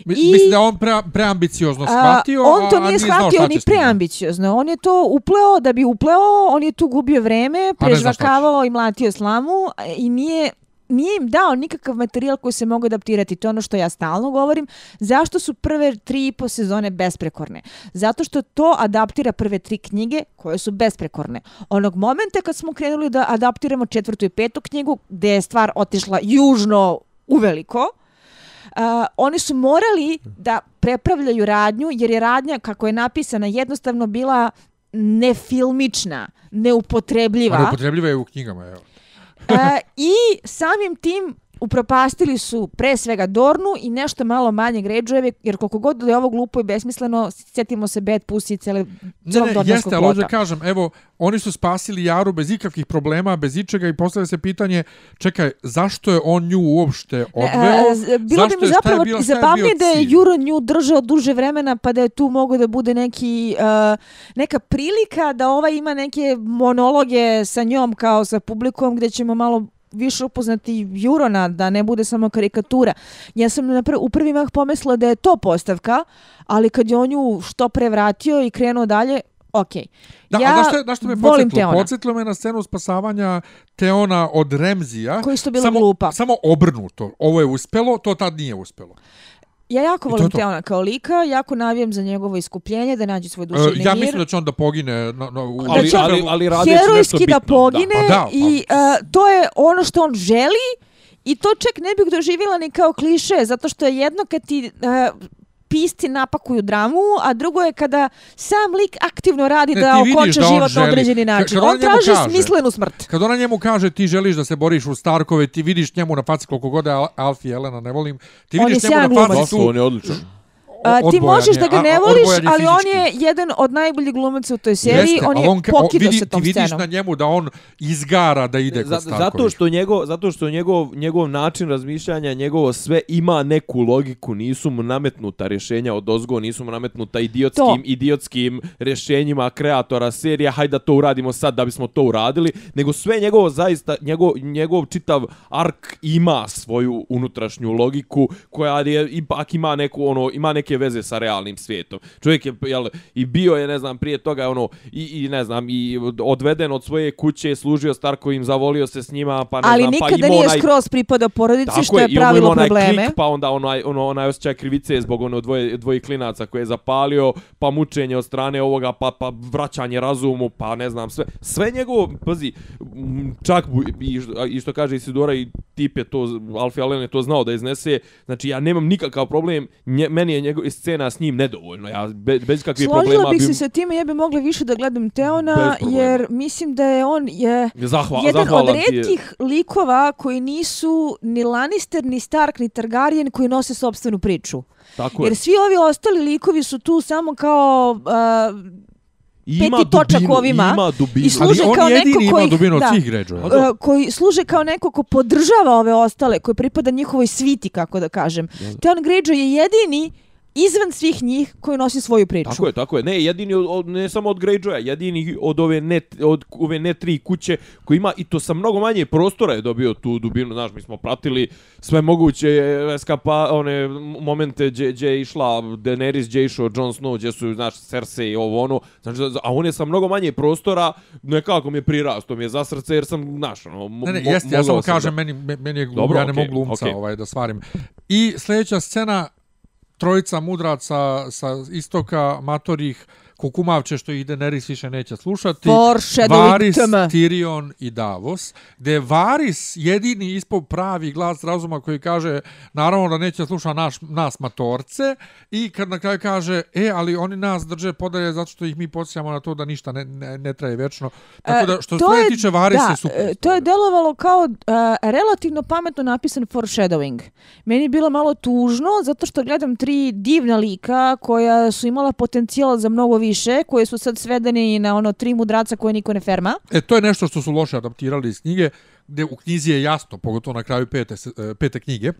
Mi- I- Mislim da on pre, preambiciozno A, on to a, a nije znao shvatio, on je njima. preambiciozno. On je to upleo da bi upleo, on je tu gubio vreme, A ne zna šta prežvakavao i mlatio slamu i nije nije im dao nikakav materijal koji se mogu adaptirati. To je ono što ja stalno govorim. Zašto su prve tri i po sezone besprekorne? Zato što to adaptira prve tri knjige koje su besprekorne. Onog momenta kad smo krenuli da adaptiramo četvrtu i petu knjigu, gde je stvar otišla južno uveliko, Uh, oni su morali da prepravljaju radnju jer je radnja kako je napisana jednostavno bila nefilmična, neupotrebljiva. A neupotrebljiva je u knjigama, evo. Uh, I samim tim upropastili su pre svega Dornu i nešto malo manje Greyjoyeve, jer koliko god da je ovo glupo i besmisleno, sjetimo se Bad Pussy i cele, Ne, celog ne, jeste, ali plota. kažem, evo, oni su spasili Jaru bez ikakvih problema, bez ičega i postavlja se pitanje, čekaj, zašto je on nju uopšte odveo? A, z- bilo bi mi zapravo bio zabavnije da je? Juro nju držao duže vremena pa da je tu mogo da bude neki, uh, neka prilika da ova ima neke monologe sa njom kao sa publikom gdje ćemo malo više upoznati Jurona, da ne bude samo karikatura. Ja sam na pr u prvi mah pomislila da je to postavka, ali kad je on nju što pre vratio i krenuo dalje, okej. Da, ja a znaš što, znaš što me volim podsjetilo? Teona. Podsjetilo me na scenu spasavanja Teona od Remzija. Koji su bila samo, glupa. Samo obrnuto. Ovo je uspelo, to tad nije uspelo. Ja jako I volim. Teona kao lika, jako navijem za njegovo iskupljenje, da nađe svoj E, duševni ja mir. mislim da će on da pogine na, na, u, Ali, će- ali, ali radeći nešto herojski bitno. da pogine Pa da, pa- i uh, to je ono što on želi i to čak ne bih doživjela ni kao kliše, zato što je jedno kad ti uh, pisci napakuju dramu, a drugo je kada sam lik aktivno radi Ne, da okonča da život na određeni način. kad on On traži kaže- smislenu smrt. Kad ona njemu kaže ti želiš da se boriš u Starkove, ti vidiš njemu na faci koliko god je Al- Alfie Elena, ne volim. Ti vidiš je njemu na faci tu on je odličan. A, ti odbojan možeš je, da ga ne voliš, je ali on je jedan od najboljih glumaca u toj seriji. Jeste, on je on, ka- o, pokidao vidi, se tom ti vidiš scenom. na njemu da on izgara da ide kod Starkovića. zato što njegov zato što njegov njegov način razmišljanja, njegovo sve ima neku logiku, nisu mu nametnuta rješenja od ozgo, nisu mu nametnuta idiotskim To. idiotskim rješenjima kreatora serija, hajde da to uradimo sad da bismo to uradili, nego sve njegovo zaista njegov njegov čitav ark ima svoju unutrašnju logiku koja je ipak ima neku ono ima neke veze sa realnim svijetom. Čovjek je jel, i bio je ne znam prije toga je ono i, i ne znam i odveden od svoje kuće, služio Starkovim, zavolio se s njima, pa ne Ali znam, pa nikada imao nije onaj, skroz pripadao porodici, što je ono pravilo onaj probleme. Klik, pa onda onaj, ono, onaj osjećaj krivice zbog ono dvoje, dvoje klinaca koje je zapalio, pa mučenje od strane ovoga, pa, pa vraćanje razumu, pa ne znam, sve. Sve njegovo, pazi, čak i što kaže Isidora i tip je to, Alfie Allen je to znao da iznese, znači ja nemam nikakav problem, nje, meni je njegov scena s njim nedovoljno, ja be, bez kakvih Složila problema bih bi... se sa time, ja bih mogla više da gledam Teona, jer mislim da je on je Zahva, jedan od ti je. redkih likova koji nisu ni Lannister, ni Stark, ni Targaryen koji nose sobstvenu priču. Tako je. Jer svi ovi ostali likovi su tu samo kao... Uh, Ima peti točak dubinu, ovima Ima dubinu. i služe Ali on kao neko jedini ima koji- dubinu da. Greyjoya. uh, koji služe kao neko ko podržava ove ostale, koji pripada njihovoj sviti, kako da kažem. Theon Greyjoy je jedini izvan svih njih koji nosi svoju priču. Tako je, tako je. Ne, jedini od, od, ne samo od Greyjoya, jedini od ove ne, od ove ne tri kuće koji ima i to sa mnogo manje prostora je dobio tu dubinu, znaš, mi smo pratili sve moguće eskapa, one momente gdje, gdje je išla Daenerys, gdje je išao Jon Snow, gdje su, znaš, Cersei i ovo ono, znači, a on je sa mnogo manje prostora, nekako mi je prirasto, mi je za srce jer sam, znaš, ono, mo, Ne, ne, jeste, ja samo sam kažem, da- meni, me- meni je glum, Dobro, ja ne okej, mogu glumca okej. ovaj, da stvarim. I sljedeća scena, trojica mudráca sa istoka Matorich kukumavče što ih Daenerys više neće slušati. Varys. Tyrion i Davos, gdje je Varys jedini ispod pravi glas razuma koji kaže naravno da neće sluša naš, nas matorce i kad na kraju kaže e, ali oni nas drže podalje zato što ih mi podsjećamo na to da ništa ne, ne, ne traje večno. Tako da što se E, To toga je- tiče Varys da, je super. e, To je delovalo kao uh, relativno pametno napisan foreshadowing. Meni je bilo malo tužno zato što gledam tri divna lika koja su imala potencijal za mnogo više, koje su sad svedeni na ono tri mudraca koje niko ne ferma. E, to je nešto što su loše adaptirali iz knjige, gdje u knjizi je jasno, pogotovo na kraju pete, e, pete knjige,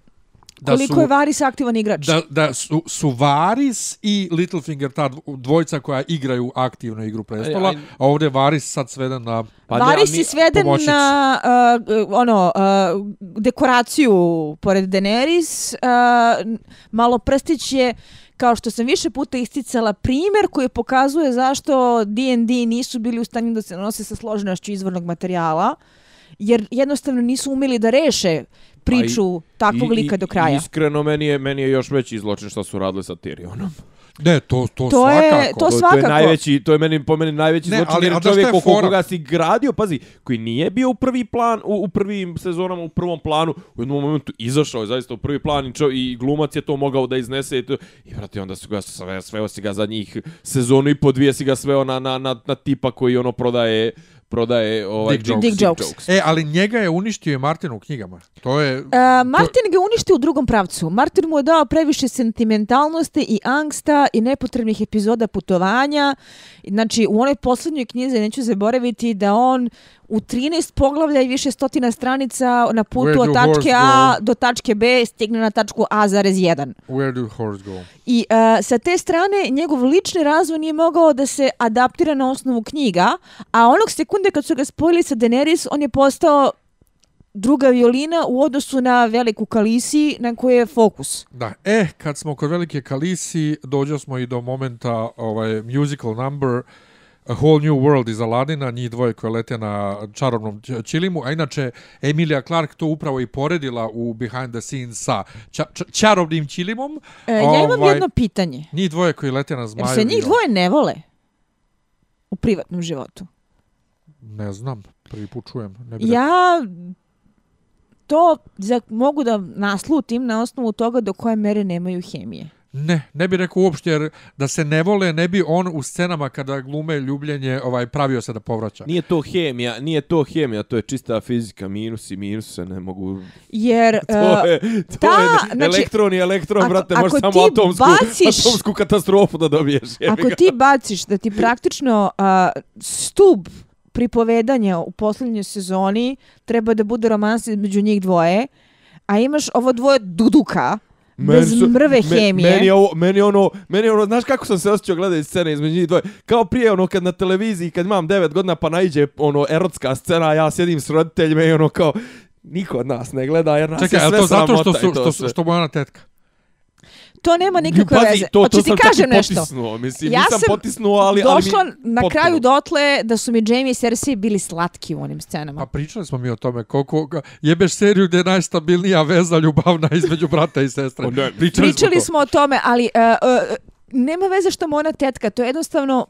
da koliko su, je Varys aktivan igrač. da, da su, su Varys i Littlefinger, ta dvo- dvojca koja igraju aktivno igru prestola, Aj, aj. a ovdje je Varys sad sveden na... Pa ne, mi- je sveden pomoćnicu. na uh, ono uh, dekoraciju pored Daenerys. Uh, malo prstić je kao što sam više puta isticala primjer koji pokazuje zašto D&D nisu bili u stanju da se nose sa složenošću izvornog materijala jer jednostavno nisu umeli da reše priču takvog I- lika i- do kraja. Iskreno, meni je, meni je još veći zločin što su radili sa Tyrionom. Ne, to, to, To je- svakako. to To, to svakako. je najveći, to je meni po meni najveći Ne, zločin ali- jer čovjek je oko koga si gradio, pazi, koji nije bio u prvi plan u, u prvim sezonama, u prvom planu, u jednom momentu izašao je zaista u prvi plan i, čo, i glumac je to mogao da iznese i, to, i brate, onda su ga sve, sveo si ga za njih sezonu i po dvije si ga sveo na, na, na, na tipa koji ono prodaje prodaje ovaj Dick jokes. Dick jokes. E, ali njega je uništio i Martin u knjigama. To je... Uh, Martin ga uništio u drugom pravcu. Martin mu je dao previše sentimentalnosti i angsta i nepotrebnih epizoda putovanja. Znači, u onoj posljednjoj knjizi neću zaboraviti da on u 13 poglavlja i više stotina stranica na putu od tačke A go? do tačke B stigne na tačku A zarez 1. Where do horse go? I uh, sa te strane njegov lični razvoj nije mogao da se adaptira na osnovu knjiga, a onog sekunde kad su ga spojili sa Daenerys, on je postao druga violina u odnosu na veliku Kalisi na koje je fokus. Da, e, kad smo kod velike Kalisi, dođo smo i do momenta ovaj musical number A Whole New World iz Aladina, njih dvoje koje lete na čarobnom čilimu, a inače Emilia Clarke to upravo i poredila u Behind the Scenes sa ča, ča, čarobnim čilimom. E, ja imam Ovaj, jedno pitanje. Njih dvoje koji lete na Jer zmaju. se njih dvoje ne vole u privatnom životu. Ne znam, prvi put čujem. Ne bi. Ja to za, mogu da naslutim na osnovu toga do koje mere nemaju hemije. Ne, ne bi rekao uopšte, jer da se ne vole, ne bi on u scenama kada glume ljubljenje ovaj, pravio se da povraća. Nije to hemija, nije to hemija, to je čista fizika, minus i minus se ne mogu... Jer To e, je, to ta, je znači, elektron i elektron, ako- brate, možeš samo atomsku, baciš- atomsku katastrofu da dobiješ. jebi Ako ti baciš da ti praktično a, stub pripovedanja u posljednjoj sezoni treba da bude romans između njih dvoje, a imaš ovo dvoje duduka, bez su- mrve me- hemije. Meni je ovo, meni je ono, meni je ono, znaš kako sam se osjećao gledajući scene između njih dvoje? Kao prije ono kad na televiziji, kad imam 9 godina pa naiđe ono erotska scena, ja sjedim s roditeljima i ono kao, niko od nas ne gleda jer nas Čekaj, je je sve to zato što, su, to što, sve. što mu je ona tetka? To nema nikakve Pazi, veze. To, Hoću to ti sam čak kažem i nešto. potisnuo, mislim, Ja nisam sam potisnuo, ali, ali Došla mi, na potpuno. kraju dotle da su mi Jamie i Cersei bili slatki u onim scenama. Pa pričali smo mi o tome koliko jebeš seriju gdje je najstabilnija veza ljubavna između brata i sestre. O, ne, Pričali, Pričali smo, smo o tome, ali uh, uh, nema veze što mu ona tetka, to je jednostavno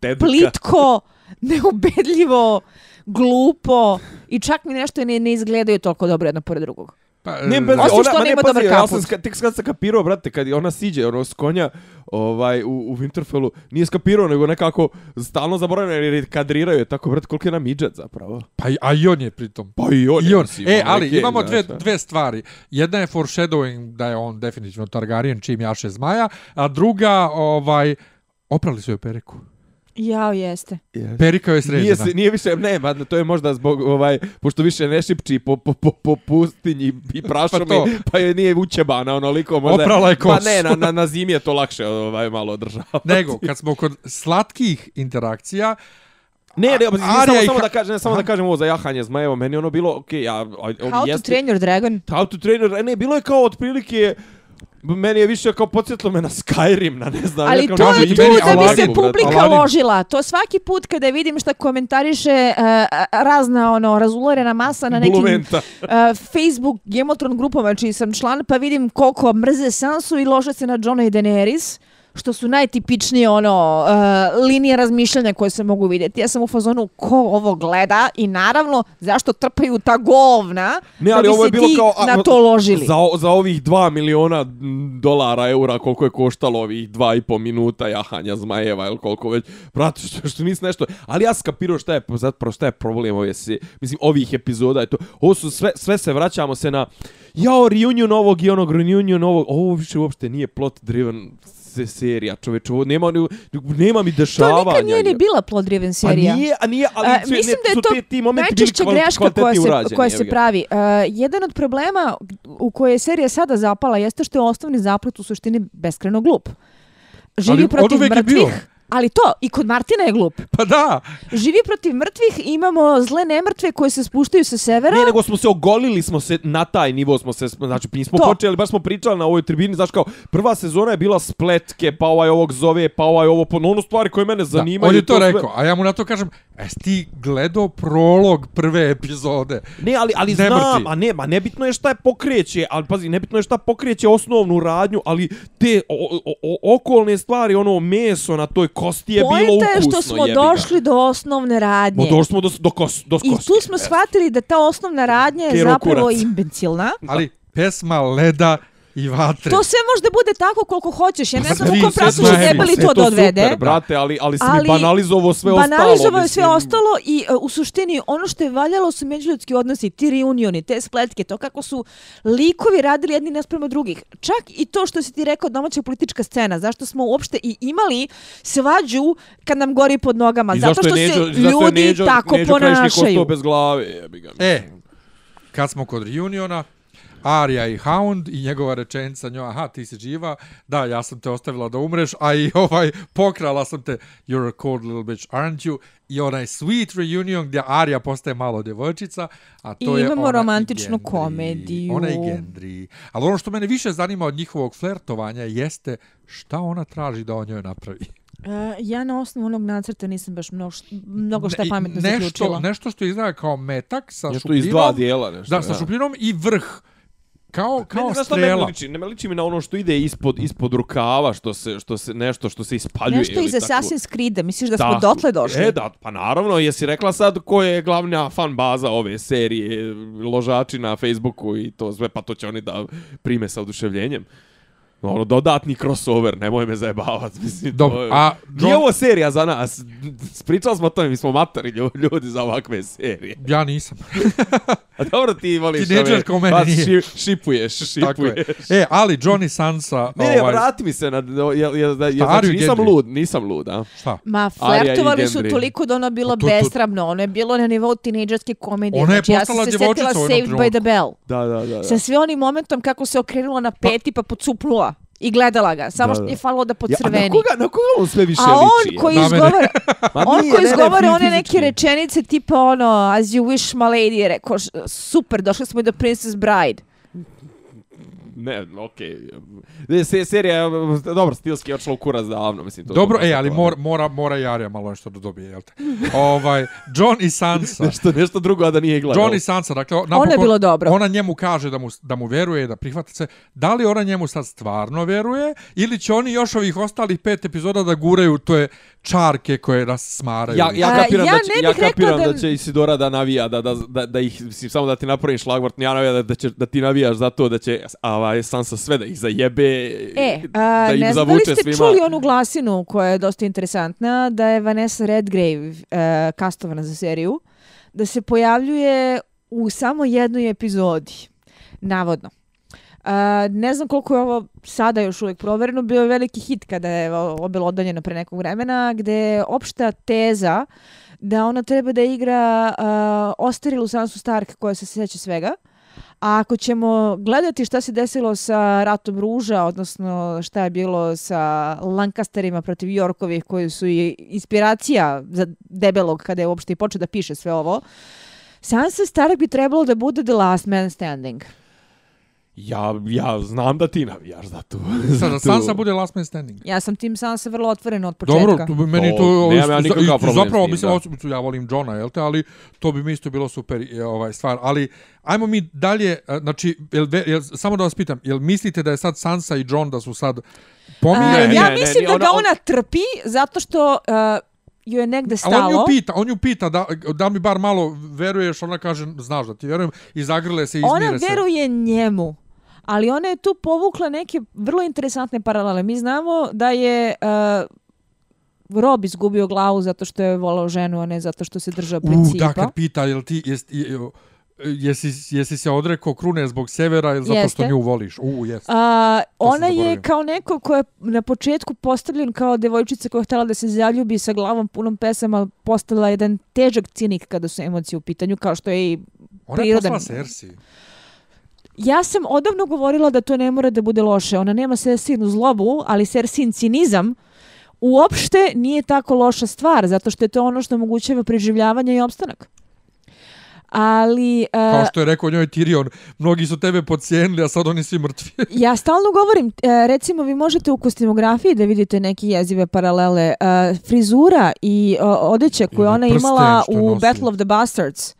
Tetka. plitko, neubedljivo, glupo i čak mi nešto ne, ne izgledaju toliko dobro jedno pored drugog. Pa, Ne, bez, Osim ona, što ma ne, nema pazi, dobar Ja kaput. sam ska, tek kad sam kapirao, brate, kad ona siđe ono, s konja ovaj, u, u Winterfellu, nije skapirao, nego nekako stalno zaboravljeno, jer je kadriraju je tako, brate, koliko je na midžet zapravo. Pa i- a i on je pritom. Pa i on, I on. mislim, E, ono, ali okej, imamo dve, dve stvari. Jedna je foreshadowing da je on definitivno Targaryen čim jaše zmaja, a druga, ovaj, oprali su joj periku. Jao, jeste. Yes. Perika joj je Nije, sređena. se, nije više, ne, ma, to je možda zbog, ovaj, pošto više ne šipči po, po, po, po pustinji i prašomi, Pa to. pa, je nije učebana, onoliko, možda... Oprala je Pa kosu. ne, na, na, na zimi je to lakše ovaj, malo održavati. Nego, kad smo kod slatkih interakcija, Ne, ne, pa, Arya samo, i samo da kažem, ne, samo Aha. da kažem ovo za jahanje zmajevo, meni je ono bilo, okej, ja, a, a, How to jeste, train your dragon. How to train your, ne, bilo je kao otprilike, meni je više kao podsjetilo me na Skyrim, na ne znam. Ali to je tu da bi se publika Aladdin. ložila. To svaki put kada vidim šta komentariše uh, razna ono razularena masa na nekim uh, Facebook Gemotron grupama čiji sam član, pa vidim koliko mrze Sansu i lože se na Johna i Daenerys. Što su najtipičnije ono uh, linije razmišljanja koje se mogu vidjeti. Ja sam u fazonu ko ovo gleda i naravno zašto trpaju ta govna Ne, da ali bi ovo je se bilo ti kao a, na to ložili. Za, za ovih 2 miliona dolara, eura, koliko je koštalo ovih 2,5 minuta jahanja zmajeva ili koliko već. Brate, što, što nisi nešto... Ali ja skapirao šta je, zapravo šta je problem ove se, mislim, ovih epizoda. Je to, ovo su sve, sve se vraćamo se na jao, reunion ovog i onog, reunion ovog. Ovo više uopšte nije plot driven se serija, čoveče, ovo nema, nema mi To dešavanja. nikad nije ni bila plot driven serija. Pa nije, a nije, ali A, sve- mislim ne, da je su to te, ti momenti bili najčešća kval- greška koja se, urađeni, koja se pravi. Uh, jedan od problema u koje je serija sada zapala jeste što je osnovni zaplet u suštini beskreno glup. Živi Ali protiv mrtvih, ali to, i kod Martina je glup. Pa da, Živi protiv mrtvih, imamo zle nemrtve koje se spuštaju sa severa. Ne, nego smo se ogolili smo se na taj nivo smo se znači nismo To. počeli, baš smo pričali na ovoj tribini, znaš kao prva sezona je bila spletke, pa ovaj ovog zove, pa ovaj ovo po ono stvari koje mene da zanimaju. on je to sve- rekao, a ja mu na to kažem, jes ti gledao prolog prve epizode? Ne, ali ali Ne znam, mrti. a ne, ma nebitno je šta je pokreće, ali pazi, nebitno je šta pokreće osnovnu radnju, ali te o, o, o, okolne stvari, ono meso na toj kosti je bilo Poenta je ukusno, što smo jebi ga. došli do osnovne radnje. Mo, došli smo do, do, kos, do I kosti. tu smo shvatili da ta osnovna radnja je Kero zapravo kurac. imbecilna. Ali pesma leda i vatre. To sve može da bude tako koliko hoćeš. Ja ne znam u kom se pravcu su Sve to da odvede. Super, brate, ali, ali si Ali mi banalizovao sve ostalo. Banalizovao je sve mislim. ostalo i uh, u suštini ono što je valjalo su međuljudski odnosi, ti reunioni, te spletke, to kako su likovi radili jedni nasprema drugih. Čak i to što si ti rekao domaća politička scena, zašto smo uopšte i imali svađu kad nam gori pod nogama, I zato što se Neđo, zašto je ljudi Neđo, tako Neđo ponašaju. ostao bez glave, jebi ga. E, kad smo kod reuniona, Arya i Hound i njegova rečenica njoj, aha, ti si živa, da, ja sam te ostavila da umreš, a i ovaj, pokrala sam te, you're a cold little bitch, aren't you? I onaj sweet reunion gdje Arya postaje malo djevojčica, a to I je imamo ona romantičnu i komediju. Ona i Gendry. Ali ono što mene više zanima od njihovog flertovanja jeste šta ona traži da on njoj napravi. Uh, ja na osnovu onog nacrta nisam baš mnogo, mnogo šta Ne- pametno nešto, zaključila. Nešto što izgleda kao metak sa Nešto šupljinom. iz dva dijela nešto. Da, sa ja. šupljinom i vrh. Kao, kao meni strela. liči? Ne me liči mi na ono što ide ispod, ispod rukava, što se, što se, nešto što se ispaljuje. Nešto ili iz tako. Assassin's Creed-a, misliš da smo Tako. dotle došli? E da, pa naravno, jesi rekla sad ko je glavna fan baza ove serije, ložači na Facebooku i to sve, pa to će oni da prime sa oduševljenjem. Ono, dodatni crossover, nemoj me zajebavat, mislim. Dobro, to je- a Nije John- ovo serija za nas. Spričali smo o tome, mi smo matori lju- ljudi za ovakve serije. Ja nisam. A dobro ti voliš Ti nećeš kao meni pa nije. ši, šipuješ, Tako je. šipuješ. E, ali Johnny Sansa... Ne, ne, ovaj, vrati mi se na... Jel, jel, jel, Šta, znači, nisam Gendry? lud, nisam lud, a? šta? Ma, flertovali su toliko da ono bilo to- to- besramno. Ono je bilo na nivou tinejdžerske komedije. Ona je znači, ja sam postala se djevojčica sjetila u jednom Saved by the Bell. Da, da, da. da. Sa sve onim momentom kako se okrenula na peti pa pocuplula. I gledala ga. Samo Da, što je falilo da Ja, a na koga, na koga on sve više A on liči? koji izgovara, on nije, koji ne, ne, izgovara one fizički. neke rečenice tipa ono as you wish my lady je rekao super došli smo i do Princess Bride. Ne, okej. Okay. Se, serija, je, dobro, stilski je otišla u kurac davno, mislim. To Dobro, e, ali mora, mora, mora i Arya malo nešto da dobije, jel te? ovaj, John i Sansa. Nešto, nešto drugo, a da nije gledao. John i Sansa, dakle, napokon, je bilo dobro. Ona njemu kaže da mu, da mu veruje, da prihvata se. Da li ona njemu sad stvarno veruje ili će oni još ovih ostalih pet epizoda da guraju to je čarke koje nas smaraju? Ja, ja A, kapiram, ja da, će, ja kapiram da... da- će Isidora da navija, da, da, da, da ih, mislim, samo da ti napravim šlagvort, ja navija da, da, će, da ti navijaš za to da će a, ovaj, Sansa sve da ih zajebe, E, da a, im ne znam da zavuče li ste svima. čuli onu glasinu koja je dosta interesantna, da je Vanessa Redgrave uh, kastovana za seriju, da se pojavljuje u samo jednoj epizodi, navodno. Uh, ne znam koliko je ovo sada još uvijek provereno, bio je veliki hit kada je evo, obelodanjeno pre nekog vremena, gde je opšta teza da ona treba da igra uh, ostarilu Sansu Stark koja se sjeća svega. A ako ćemo gledati šta se desilo sa Ratom Ruža, odnosno šta je bilo sa Lancasterima protiv Yorkovih koji su i inspiracija za debelog kada je uopšte i počeo da piše sve ovo, Sansa Stark bi trebalo da bude the last man standing. Ja, ja znam da ti navijaš za za Sada. Sansa bude last man standing. Ja sam tim Sansa vrlo otvorena od početka. Dobro, to bi meni To- to... nemam ja nikakav za- problem s Zapravo, mislim, da. osobno ja volim Johna, jel te, ali to bi mi isto bilo super je, ovaj, stvar. Ali, ajmo mi dalje, e, znači, jel, jel, samo da vas pitam, jel mislite da je sad Sansa i John da su sad Pominje, A, Ne, ja ne, ne, mislim ni da ga ona- on- ona trpi zato što uh, joj je negde Ali on nju stalo. pita, on nju pita da, da mi bar malo veruješ, ona kaže, znaš da ti verujem, i zagrle se, izmire Ona se. veruje njemu. Ali ona je tu povukla neke vrlo interesantne paralele. Mi znamo da je uh, Rob izgubio glavu zato što je volao ženu, a ne zato što se držao U, principa. da, kad pita, jel ti, jes, je- jesi, jesi se odrekao krune zbog severa ili zato što Jeste. nju voliš? U, jeste. A, ona je kao neko ko je na početku postavljen kao devojčica koja je htjela da se zaljubi sa glavom punom pesama, postala jedan težak cinik kada su emocije u pitanju, kao što je i Ona je prirodan. poslala Cersei. Ja sam odavno govorila da to ne mora da bude loše. Ona nema Cersinu zlobu, ali Cersin cinizam uopšte nije tako loša stvar, zato što je to ono što omogućava preživljavanje i opstanak. Ali... uh, Kao što je rekao njoj Tyrion, mnogi su tebe podcijenili, a sad oni svi mrtvi. Ja stalno govorim, e, recimo vi možete u kostimografiji da vidite neke jezive paralele. E, Frizura i o, odeća koju Ili ona prsten imala u. Battle of the Bastards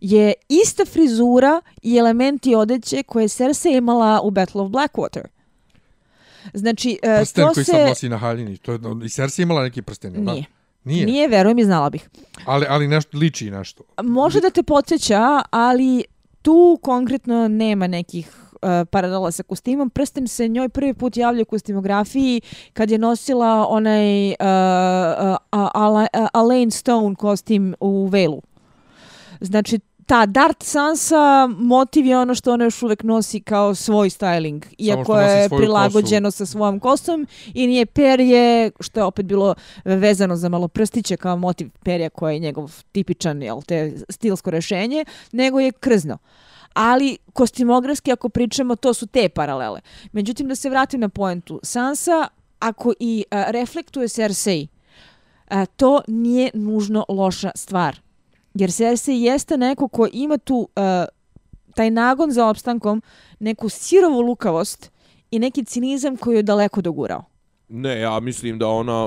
je ista frizura i elementi odeće koje je Cersei imala u Battle of Blackwater. Znači, e, Prsten to koji se... sad nosi na haljini. To je, I Cersei imala neki prsten, da? Nije. Nije. Nije, verujem i znala bih. Ali, ali nešto, liči nešto. Može da te podsjeća, ali tu konkretno nema nekih uh, paralela sa kostimom. Prsten se njoj prvi put javlja u kostimografiji kad je nosila onaj uh, uh, Ala- uh, Alain Stone kostim u Velu. Znači, ta Dark Sansa motiv je ono što ona još uvek nosi kao svoj styling, iako je prilagođeno sa svojom kosom i nije perje, što je opet bilo vezano za malo prstiće kao motiv perja koji je njegov tipičan jel, te stilsko rešenje, nego je krzno. Ali kostimografski, ako pričamo, to su te paralele. Međutim, da se vratim na poentu. Sansa, ako i a, reflektuje Cersei, a, to nije nužno loša stvar. Jer Cersei jeste neko ko ima tu a, taj nagon za opstankom, neku sirovu lukavost i neki cinizam koji je daleko dogurao. Ne, ja mislim da ona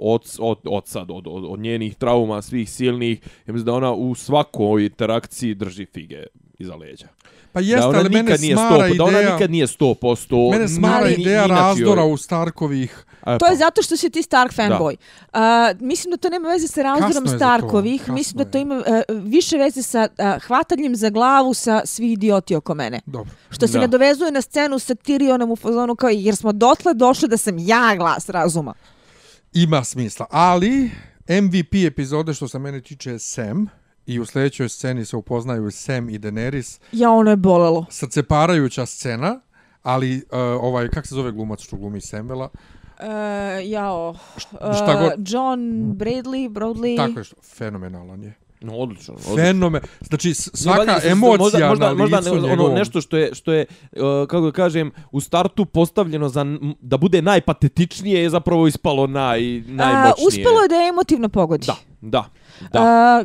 od, od, od sad, od, od, od njenih trauma svih silnih, ja mislim da ona u svakoj interakciji drži fige iza leđa. Pa da jeste, ona ali mene nikad nije smara 100, da ona ideja... nikad nije 100%. Mene smara ideja razdora joj- u Starkovih. E, To je pa. zato što si ti Stark fanboy. A, mislim da to nema veze sa razdorom je to, Starkovih, mislim da to je. ima a, više veze sa a, hvatanjem za glavu sa svi idioti oko mene. Dobro. Što se Da. nadovezuje na scenu sa Tyrionom u fazonu kao jer smo dotle došli da sam ja glas razuma. Ima smisla. Ali, MVP epizode što se mene tiče je Sam. I u sljedećoj sceni se upoznaju Sam i Daenerys. Ja, ono je bolelo. Srceparajuća scena. Ali, uh, ovaj, kak se zove glumac što glumi Samvela? Uh, jao, šta god- uh, John Bradley, Broadley. Tako je što, fenomenalan je. No, odlično. odlično. Fenomen. Znači, Ne, svaka se- emocija možda, na možda, licu možda, ono, njegovom. nešto što je, što je uh, kako da kažem, u startu postavljeno za da bude najpatetičnije je zapravo ispalo naj, najmoćnije. Uh, uspelo je da je emotivno pogodi. Da, da, da. A,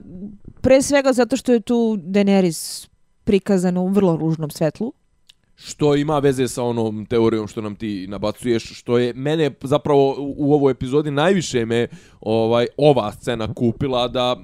pre svega zato što je tu Daenerys prikazana u vrlo ružnom svetlu što ima veze sa onom teorijom što nam ti nabacuješ, što je mene zapravo u, u ovoj epizodi najviše me ovaj ova scena kupila da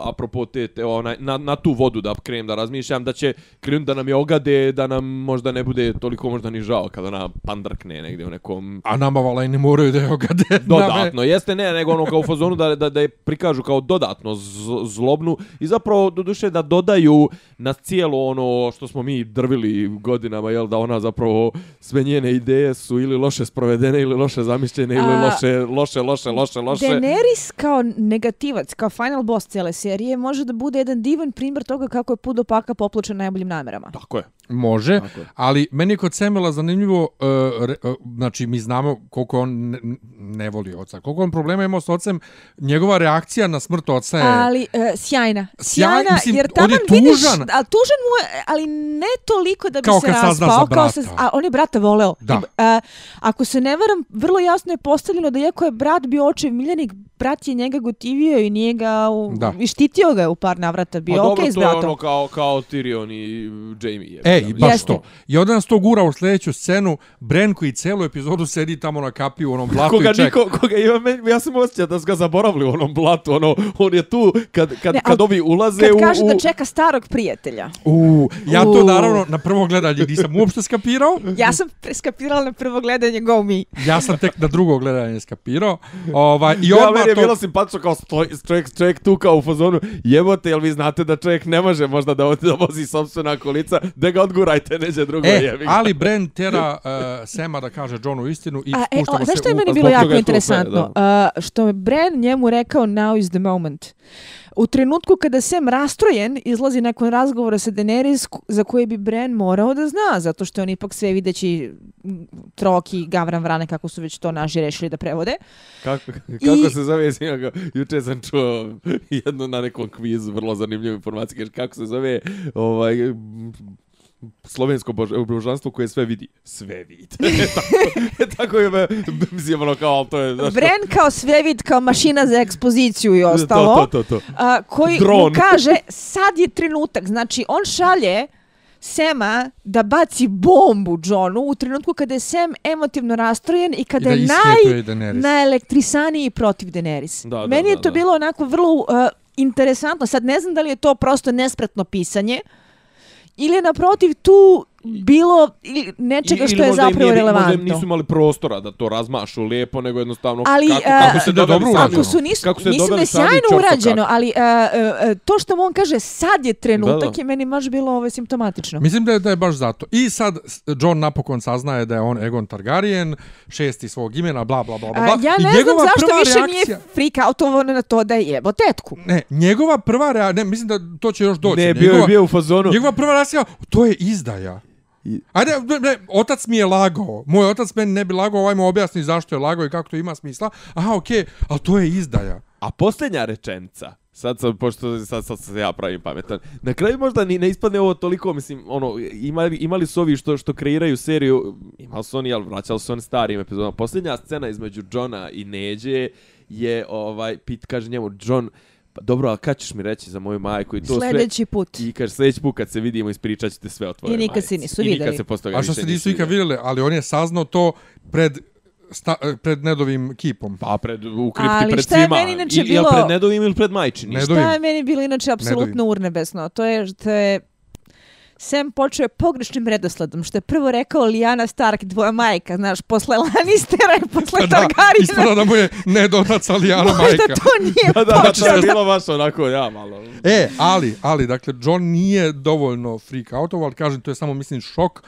apropo te, te onaj, na, na tu vodu da krenem da razmišljam da će krenuti da nam je ogade, da nam možda ne bude toliko možda ni žao kada ona pandrkne negdje u nekom A nama vala i ne moraju da je ogade. dodatno. Jeste ne, nego ono kao u fazonu da, da, da je prikažu kao dodatno z- zlobnu i zapravo do duše da dodaju na cijelo ono što smo mi drvili godinama, jel da ona zapravo sve njene ideje su ili loše sprovedene ili loše zamišljene ili A- loše, loše, loše, loše, loše. Daenerys kao negativac, kao final boss cijele serije, može da bude jedan divan primjer toga kako je put do paka popločen najboljim namerama. Tako je. Može, Tako je. ali meni je kod Semela zanimljivo, uh, re, uh, znači mi znamo koliko on ne, ne voli oca, koliko on problema imao s ocem, njegova reakcija na smrt oca je... Ali e, sjajna. Sjajna, Sjaj- mislim, jer tamo je vidiš, tužan. a tužan mu je, ali ne toliko da bi Kao se kad sazna raspao. za Kao se, brata. a on je brata voleo. Da. I, a, ako se ne varam, vrlo jasno je postavljeno da iako je brat bio očev miljenik, brat je njega gotivio i nije ga, u, Da. i štitio ga je u par navrata, bio Pa okej dobro, s to je ono kao, kao Tyrion i Jamie. Je, Ej, baš Jeste. to. I onda nas to gura u sljedeću scenu, Bren koji celu epizodu sedi tamo na kapi u onom blatu Koga i čeka. niko, koga ima, ja sam osjećao da su ga zaboravili u onom blatu, ono, on je tu kad, kad, Ne, kad ovi ulaze Kad u... kaže u... da čeka starog prijatelja. U, ja to U. naravno na prvo gledanje nisam uopšte skapirao. Ja sam preskapirala na prvo gledanje Go Me. Ja sam tek na drugo gledanje skapirao. Ovaj, I Ja, odmah meni je bilo simpatično kao stoj, čovjek, čovjek tu kao u fazonu, jebote, jel vi znate da čovjek ne može možda da, da vozi sobstvena kolica, da ga odgurajte neđe drugo E, jebi ali Bren tera uh, Sema da kaže Johnu istinu i A, e, o, znaš se što je meni bilo jako interesantno? Uh, što je njemu rekao now is the moment. U trenutku kada Sam rastrojen, izlazi nakon razgovora sa Daenerys za koje bi Bran morao da zna, zato što je on ipak sve videći Troki, Gavran, Vrane, kako su već to naši rešili da prevode. Kako, kako I- se zove, sinoga, juče sam čuo jednu na nekom kvizu, vrlo zanimljivu informaciju, kako se zove ovaj, slovensko bož, božanstvo koje sve vidi. Sve vidi. tako, tako je me, mislim, ono kao, ali to je... znaš, Bran kao svevid, kao mašina za ekspoziciju i ostalo. To, to, to, to. a, koji Dron. mu kaže sad je trenutak. Znači, on šalje Sema da baci bombu Johnu u trenutku kada je Sam emotivno rastrojen i kada I da je naj, Daenerys. naelektrisaniji protiv Daenerys. Da, da, Meni je da, to da. bilo onako vrlo uh, interesantno. Sad ne znam da li je to prosto nespretno pisanje ili je naprotiv tu bilo nečega I- što je zapravo nije- Možda im relevantno. nisu imali prostora da to razmašu lijepo, nego jednostavno Ali, kako, a, kako se Da, dobro urađeno. Ako su nisu, Kako se mislim da je sjajno urađeno, ali a, a, a, to što mu on kaže sad je trenutak Da, da. je meni baš bilo ovaj, simptomatično. Mislim da je, da je baš zato. I sad John napokon saznaje da je on Egon Targaryen, šesti svog imena, bla, bla, bla, bla. A, ja I ne znam njegova zašto prva više reakcija- nije freak outovano na to da je jebo tetku. Ne, njegova prva reakcija, ne, mislim da to će još doći. Ne, bio je bio u fazonu. Njegova prva reakcija, to je izdaja. I- Ajde, ne, ne, otac mi je lagao. Moj otac meni ne bi lagao, ovaj mu objasni zašto je lagao i kako to ima smisla. Aha, okej, ali to je izdaja. A posljednja rečenica, sad sam, pošto sad, sad se ja pravim pametan, na kraju možda ni ne ispadne ovo toliko, mislim, ono, imali, imali su ovi što, što kreiraju seriju, imali su oni, ali vraćali su oni starim epizodama. Posljednja scena između Johna i Neđe je, ovaj, Pit kaže njemu, John, pa dobro, ali kad ćeš mi reći za moju majku i to Sljedeći put. sve? I kaže, sljedeći put kad se vidimo ispričat ćete sve o tvojoj I nikad majci. se nisu I nikad vidjeli. se posle toga A što se nisu ikad vidjeli, ali on je saznao to pred, sta, pred Nedovim kipom. Pa pred, u kripti Ali pred šta je svima. meni inače bilo- pred Nedovim ili pred majčinim? Ne- Šta Nedovim. je meni bilo inače apsolutno Nedovim. urnebesno? To je što je Sam počeo je pogrešnim redosledom, što je prvo rekao Lyanna Stark, dvoja majka, znaš, posle Lannistera i posle da, Targaryena. ispada da mu je Ned otac, ali Jana Možda majka. to nije Da, da, da, to počelo. je bilo baš onako, ja malo. E, ali, ali, dakle, John nije dovoljno freak outov, ali kažem, to je samo, mislim, šok.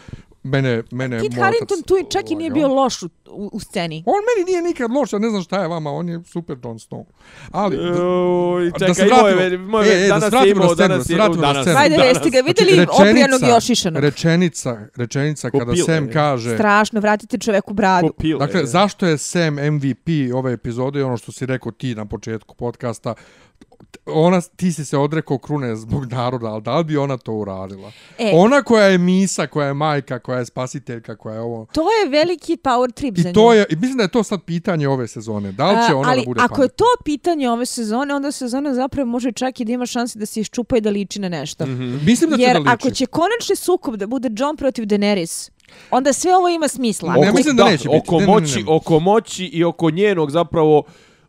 Mene, mene Kit moj Harington tu i čak i nije lagao. bio loš u, u, sceni. On meni nije nikad loš, ja ne znam šta je vama, on je super Jon Snow. Ali, Oj, Da čekaj, se imao vratimo- je, imao e, je, e, da danas se je vratimo na imao, scenu, danas da se je, vratimo na danas, scenu. Ajde, danas. jeste ga vidjeli oprijanog i ošišanog? rečenica, rečenica kada Ko pile, Sam je. kaže... Strašno, vratite čoveku bradu. Ko pile. Dakle, zašto je Sam MVP ove epizode i ono što si rekao ti na početku podcasta, ona, ti si se odrekao krune zbog naroda, ali da li bi ona to uradila? E. Ona koja je misa, koja je majka, koja je spasiteljka, koja je ovo... To je veliki power trip za I to nju. je, i mislim da je to sad pitanje ove sezone. Da li će A, ona ali da bude ako je pametna? to pitanje ove sezone, onda sezona zapravo može čak i da ima šanse da se iščupa i da liči na nešto. Mislim da će Jer da liči. ako će konačni sukob da bude John protiv Daenerys, onda sve ovo ima smisla. Ne, mislim da neće biti. Oko Ne, ne, ne, moći, ne. oko moći i oko njenog zapravo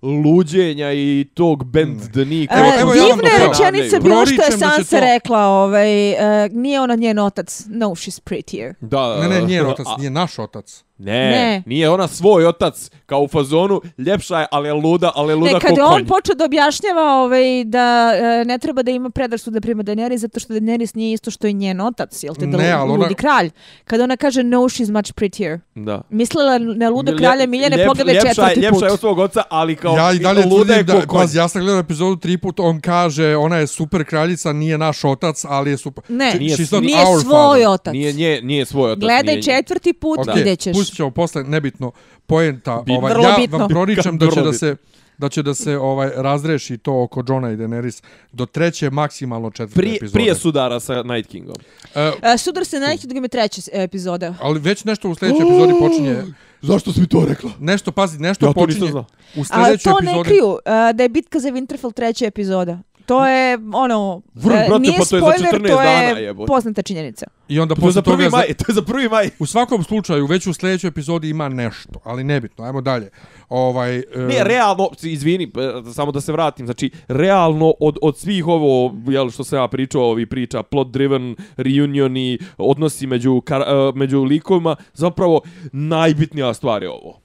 luđenja i tog bend dni. E, Evo- evo ja vam divna to je rečenica bila što je Sansa to- rekla, ovaj, e, nije ona njen otac, no she's prettier. Da, Ne, ne, njen otac, a- nije naš otac. Ne, Ne. nije ona svoj otac kao u fazonu, ljepša je, ali je luda, ali je luda Ne, kad je on počeo da objašnjava ovaj, da e, ne treba da ima predrasude prema Daenerys zato što Daenerys nije isto što i njen otac, jel te da Ne, lu- ali ona- ludi kralj. Kad ona kaže no she's much prettier. Da. Mislila na ludo Ljep- kralja Miljane ljep- pogleda ljepša je- četvrti put. Ljepša je od svog oca, ali kao ja i dalje luda je da, ko konj. pazi, ja sam gledao epizodu tri put, on kaže, ona je super kraljica, nije naš otac, ali je super. Ne, Nije- nije svoj father. otac. Nije, nije, nije svoj otac. Gledaj nije, četvrti put, Ok, vidjet pustit ćemo posle, nebitno, poenta. Bitno. Ovaj, Vrlo ja bitno. vam proričam da će da se da će da se ovaj razreši to oko Johna i Daenerys do treće maksimalno četvrte Prije, epizode. prije sudara sa Night Kingom. E, E, Sudar se najti da ima treća epizoda. ali već nešto u sljedećoj epizodi počinje Zašto si mi to rekla? nešto pazi nešto Ja to nisam počinje znao. u A sljedećoj to ne epizodi kriju, e, da je bitka za Winterfell treća epizoda. To je, ono, Vrh, e, brate, nije pa to je za spoiler, 14 to je dana, jebote. poznata činjenica. I onda To je za posle prvi toga... maj, to je za prvi maj. U svakom slučaju, već u sljedećoj epizodi ima nešto, ali nebitno, ajmo dalje. Ovaj, e, Ne, realno, izvini, e, samo da se vratim, znači, realno od, od svih ovo, jel, što sam ja pričao, ovi priča, plot driven, reunioni, odnosi među, kar, e, među likovima, zapravo najbitnija stvar je ovo.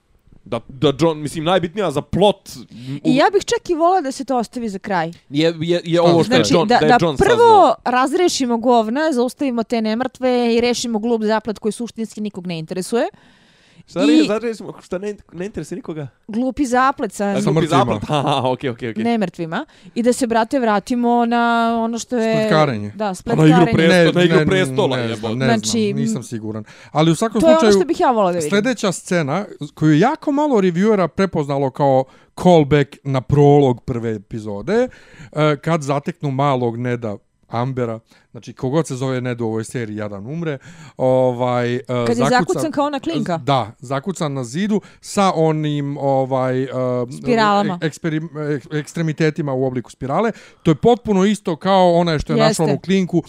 Da, da John, mislim, najbitnija za plot I ja bih čak i volila da se to ostavi za kraj. je, je, je ovo što Znači, je John, da, da, je da John prvo saznao. razrešimo govna, zaustavimo te nemrtve i rešimo glup zaplet koji suštinski nikog ne interesuje. Šta i- I... znači, šta ne, ne interesuje nikoga? Glupi zaplet sa Sa Glupi mrtvima. zaplet? Aha, okej, okej, okej. nemrtvima. I da se, brate, vratimo na ono što je... Spletkarenje. Da, na igru spletkarenje. Presto- na igru prestola, ne, jebote. znam, ne Znači, znam, nisam siguran. Ali u svakom To je ono slučaju, što bih ja da vidim. sljedeća scena, koju jako malo reviewera prepoznalo kao callback na prolog prve epizode, e, kad zateknu malog Neda Ambera, znači kogod se zove Ned u ovoj seriji, jadan umre, ovaj, e, Kad je zakucan kao ona klinka. Da, zakucan na zidu sa onim ovaj e, Spiralama. eksperi, ek- ekstremitetima u obliku spirale. To je potpuno isto kao ona što je Jeste. našla onu klinku.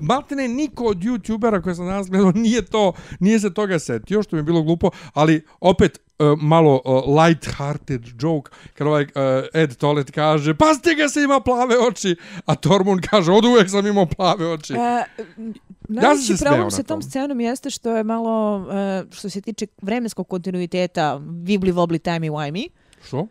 Maltene niko od youtubera koje sam danas gledao nije to, nije se toga setio, što mi je bilo glupo, ali opet e, malo uh, light-hearted joke, kad ovaj uh, Ed Tolet kaže, pa stiga se ima plave oči, a Tormund kaže, od uvek sam imao plave oči. E, se Najveći problem na sa tom scenom jeste što je malo, e, što se tiče vremenskog kontinuiteta, vibli vobli timey wimey, Što?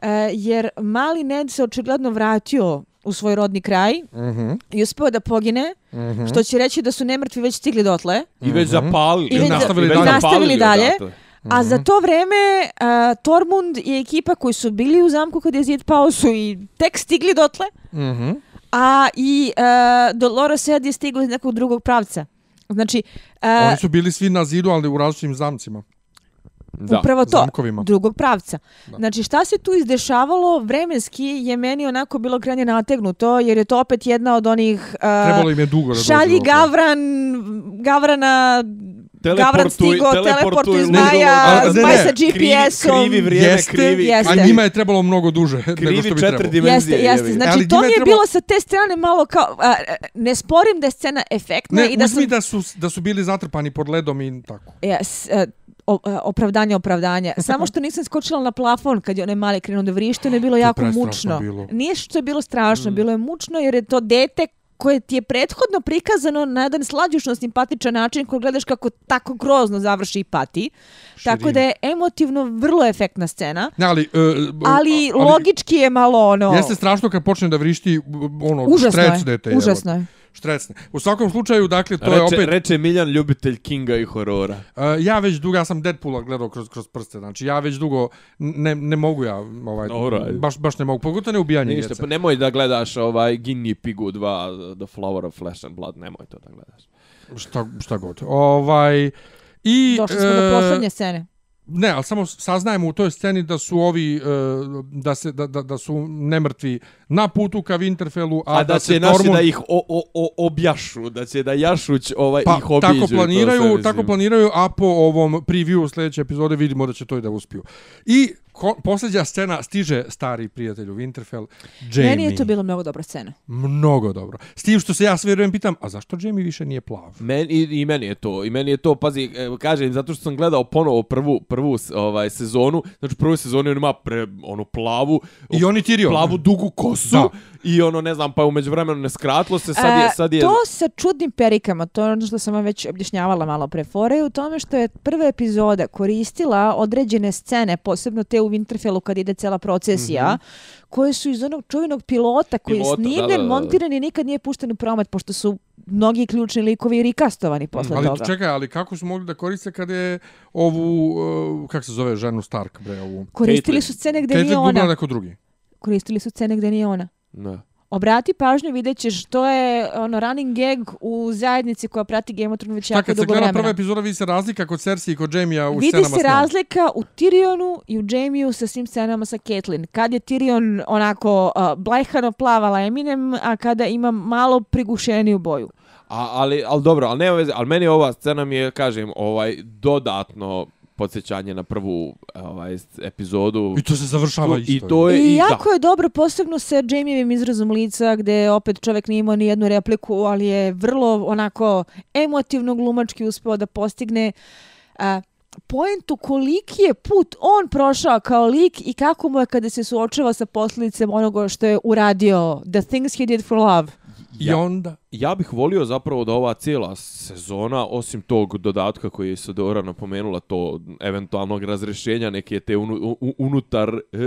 e, jer mali Ned se očigledno vratio u svoj rodni kraj Mhm. i uspeo da pogine, Mhm. što će reći da su nemrtvi već stigli dotle. I već zapalili. I već nastavili već dalje. nastavili zapalili dalje. odatle. A za to vreme uh, Tormund i ekipa koji su bili u zamku kad je zid pao su i tek stigli dotle, Mhm. a i uh, Dolores Ed je stigla iz nekog drugog pravca. Znači, uh, Oni su bili svi na zidu, ali u različitim zamcima. Da. upravo to, zamkovima. drugog pravca. Da. Znači, šta se tu izdešavalo vremenski je meni onako bilo krajnje nategnuto, jer je to opet jedna od onih uh, Trebalo im je dugo da šalji. Gavran, Gavrana, Gavran stigo, teleportuj teleportuj ludo. zmaja, A, ne, zmaj ne, sa GPS-om. Krivi, krivi vrijeme, Jeste, krivi, Jeste. A njima je trebalo mnogo duže nego krivi što bi četiri trebalo. dimenzije. Jeste, jeste. Znači, Ali to mi je trebalo- bilo sa te strane malo kao... A, ne sporim da je scena efektna Ne, i da uzmi sam... da su, da su bili zatrpani pod ledom i tako. Yes, e, o, e, opravdanje, opravdanje. Samo što nisam skočila na plafon kad je onaj mali krenuo da vrišti, ono je bilo jako mučno. bilo. Nije što je bilo strašno, bilo je mučno jer je to dete koje ti je prethodno prikazano na jedan slađušno simpatičan način koji gledaš kako tako grozno završi i pati. Tako Širina. da je emotivno vrlo efektna scena. Ne, ali, uh, Ali, logički je malo ono... Jeste strašno kad počne da vrišti ono Užasno štrecnete. je, užasno je. Štrecne. U svakom slučaju, dakle, to je Reče, opet... reče Miljan, ljubitelj Kinga i horora. Uh, ja već dugo, ja sam Deadpoola gledao kroz, kroz prste, znači ja već dugo ne, ne mogu ja, ovaj, Dobro, ajde. baš, baš ne mogu, pogotovo ne ubijanje Ništa, djece. pa nemoj da gledaš ovaj Guinea Pigu 2, The Flower of Flesh and Blood, nemoj to da gledaš. Šta, šta god. Ovaj, i, Došli smo do e, poslednje scene. Ne, ali samo saznajemo u toj sceni da su ovi, e, da, se, da, da, da su nemrtvi na putu ka Winterfellu, a, A, da, se će naši da ih o, o, o, objašu, da će da Jašuć ovaj, Pa, ih obiđu. tako planiraju, tako planiraju, a po ovom preview sljedeće epizode vidimo da će to i da uspiju. I ko, posljednja scena stiže stari prijatelj u Winterfell, Jamie. Meni je to bila mnogo dobra scena. Mnogo dobro. S tim što se ja sve vjerujem pitam, a zašto Jamie više nije plav? Men, i, I meni je to, i meni je to, pazi, e, kažem, zato što sam gledao ponovo prvu, prvu ovaj, sezonu, znači u prvoj sezoni on ima pre, onu plavu, I oni Tyrion. plavu dugu kosu, Da. i ono, ne znam, pa umeđu vremenu ne skratilo se, sad je, E, sad je... To sa čudnim perikama, to je ono što sam vam već objašnjavala malo pre fore, je u tome što je prva epizoda koristila određene scene, posebno te u Winterfellu kad ide cela procesija, koje su iz onog čuvenog pilota koji. Pilota, je snimljen, da, da. montiran i nikad nije pušten u promet, pošto su mnogi ključni likovi rikastovani posle Ali toga. čekaj, ali kako su mogli da koriste kad je ovu, uh, kako se zove, ženu Stark, bre, ovu? Koristili Caitlyn. su scene gde Caitlyn nije ona. neko drugi. Koristili su scene gde nije ona. Ne. Obrati pažnju, vidjet ćeš, to je ono running gag u zajednici koja prati Game of Thrones već Šta jako kad se dugo gleda vremena. prva epizoda, vidi se razlika kod Cersei i kod Jamie-a u Vidi scenama se s njom. razlika u Tyrionu i u Jamieu sa svim scenama sa Caitlyn. Kad je Tyrion onako uh, blejhano plavala Eminem, a kada ima malo prigušeniju boju. A, ali, ali dobro, ali nema veze, ali meni ova scena mi je, kažem, ovaj, dodatno podsjećanje na prvu ovaj epizodu. I to se završava I isto. to je I i jako je dobro postignu se Jamieovim izrazom lica gdje opet čovjek nije imao ni jednu repliku, ali je vrlo onako emotivno glumački uspeo da postigne a, poentu koliki je put on prošao kao lik i kako mu je kada se suočava sa posljedicama onoga što je uradio The Things He Did For Love. I Ja- onda... Ja bih volio zapravo da ova cijela sezona, osim tog dodatka koji je Sodora napomenula, to eventualnog razrešenja neke te unu, u, unutar e,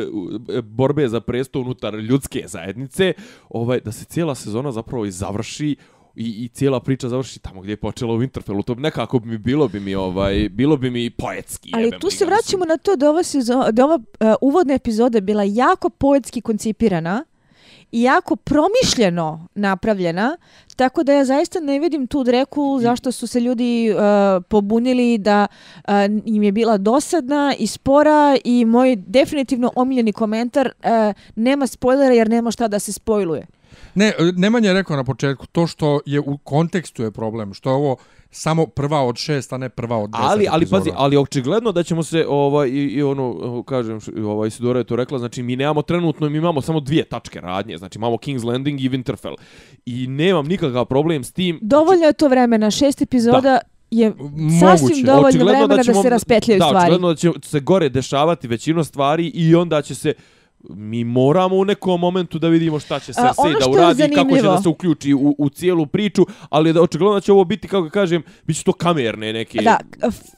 e, borbe za presto unutar ljudske zajednice, ovaj da se cijela sezona zapravo i završi i, i cijela priča završi tamo gdje je počela u Winterfellu. To nekako bi mi bilo bi mi ovaj bilo bi mi poetski. Ali tu se vraćamo na to da ova, sezo, da ova uh, uvodna epizoda bila jako poetski koncipirana i jako promišljeno napravljena, tako da ja zaista ne vidim tu dreku zašto su se ljudi uh, pobunili da uh, im je bila dosadna i spora i moj definitivno omiljeni komentar uh, nema spoilera jer nema šta da se spojluje. Ne, Nemanja je rekao na početku, to što je u kontekstu je problem, što je ovo samo prva od šest, a ne prva od deset Ali, ali epizoda. pazi, ali očigledno da ćemo se ovaj i, i ono kažem ovaj Sidora je to rekla, znači mi nemamo trenutno mi imamo samo dvije tačke radnje, znači imamo King's Landing i Winterfell. I nemam nikakav problem s tim. Dovoljno je to vremena, šest epizoda je Moguće. sasvim dovoljno Očigledno vremena da, ćemo- se raspetljaju da, stvari. očigledno da će se gore dešavati većina stvari i onda će se mi moramo u nekom momentu da vidimo šta će A, Cersei ono da uradi i kako će da se uključi u, u cijelu priču, ali da očigledno da će ovo biti, kako kažem, bit će to kamerne neke... Da,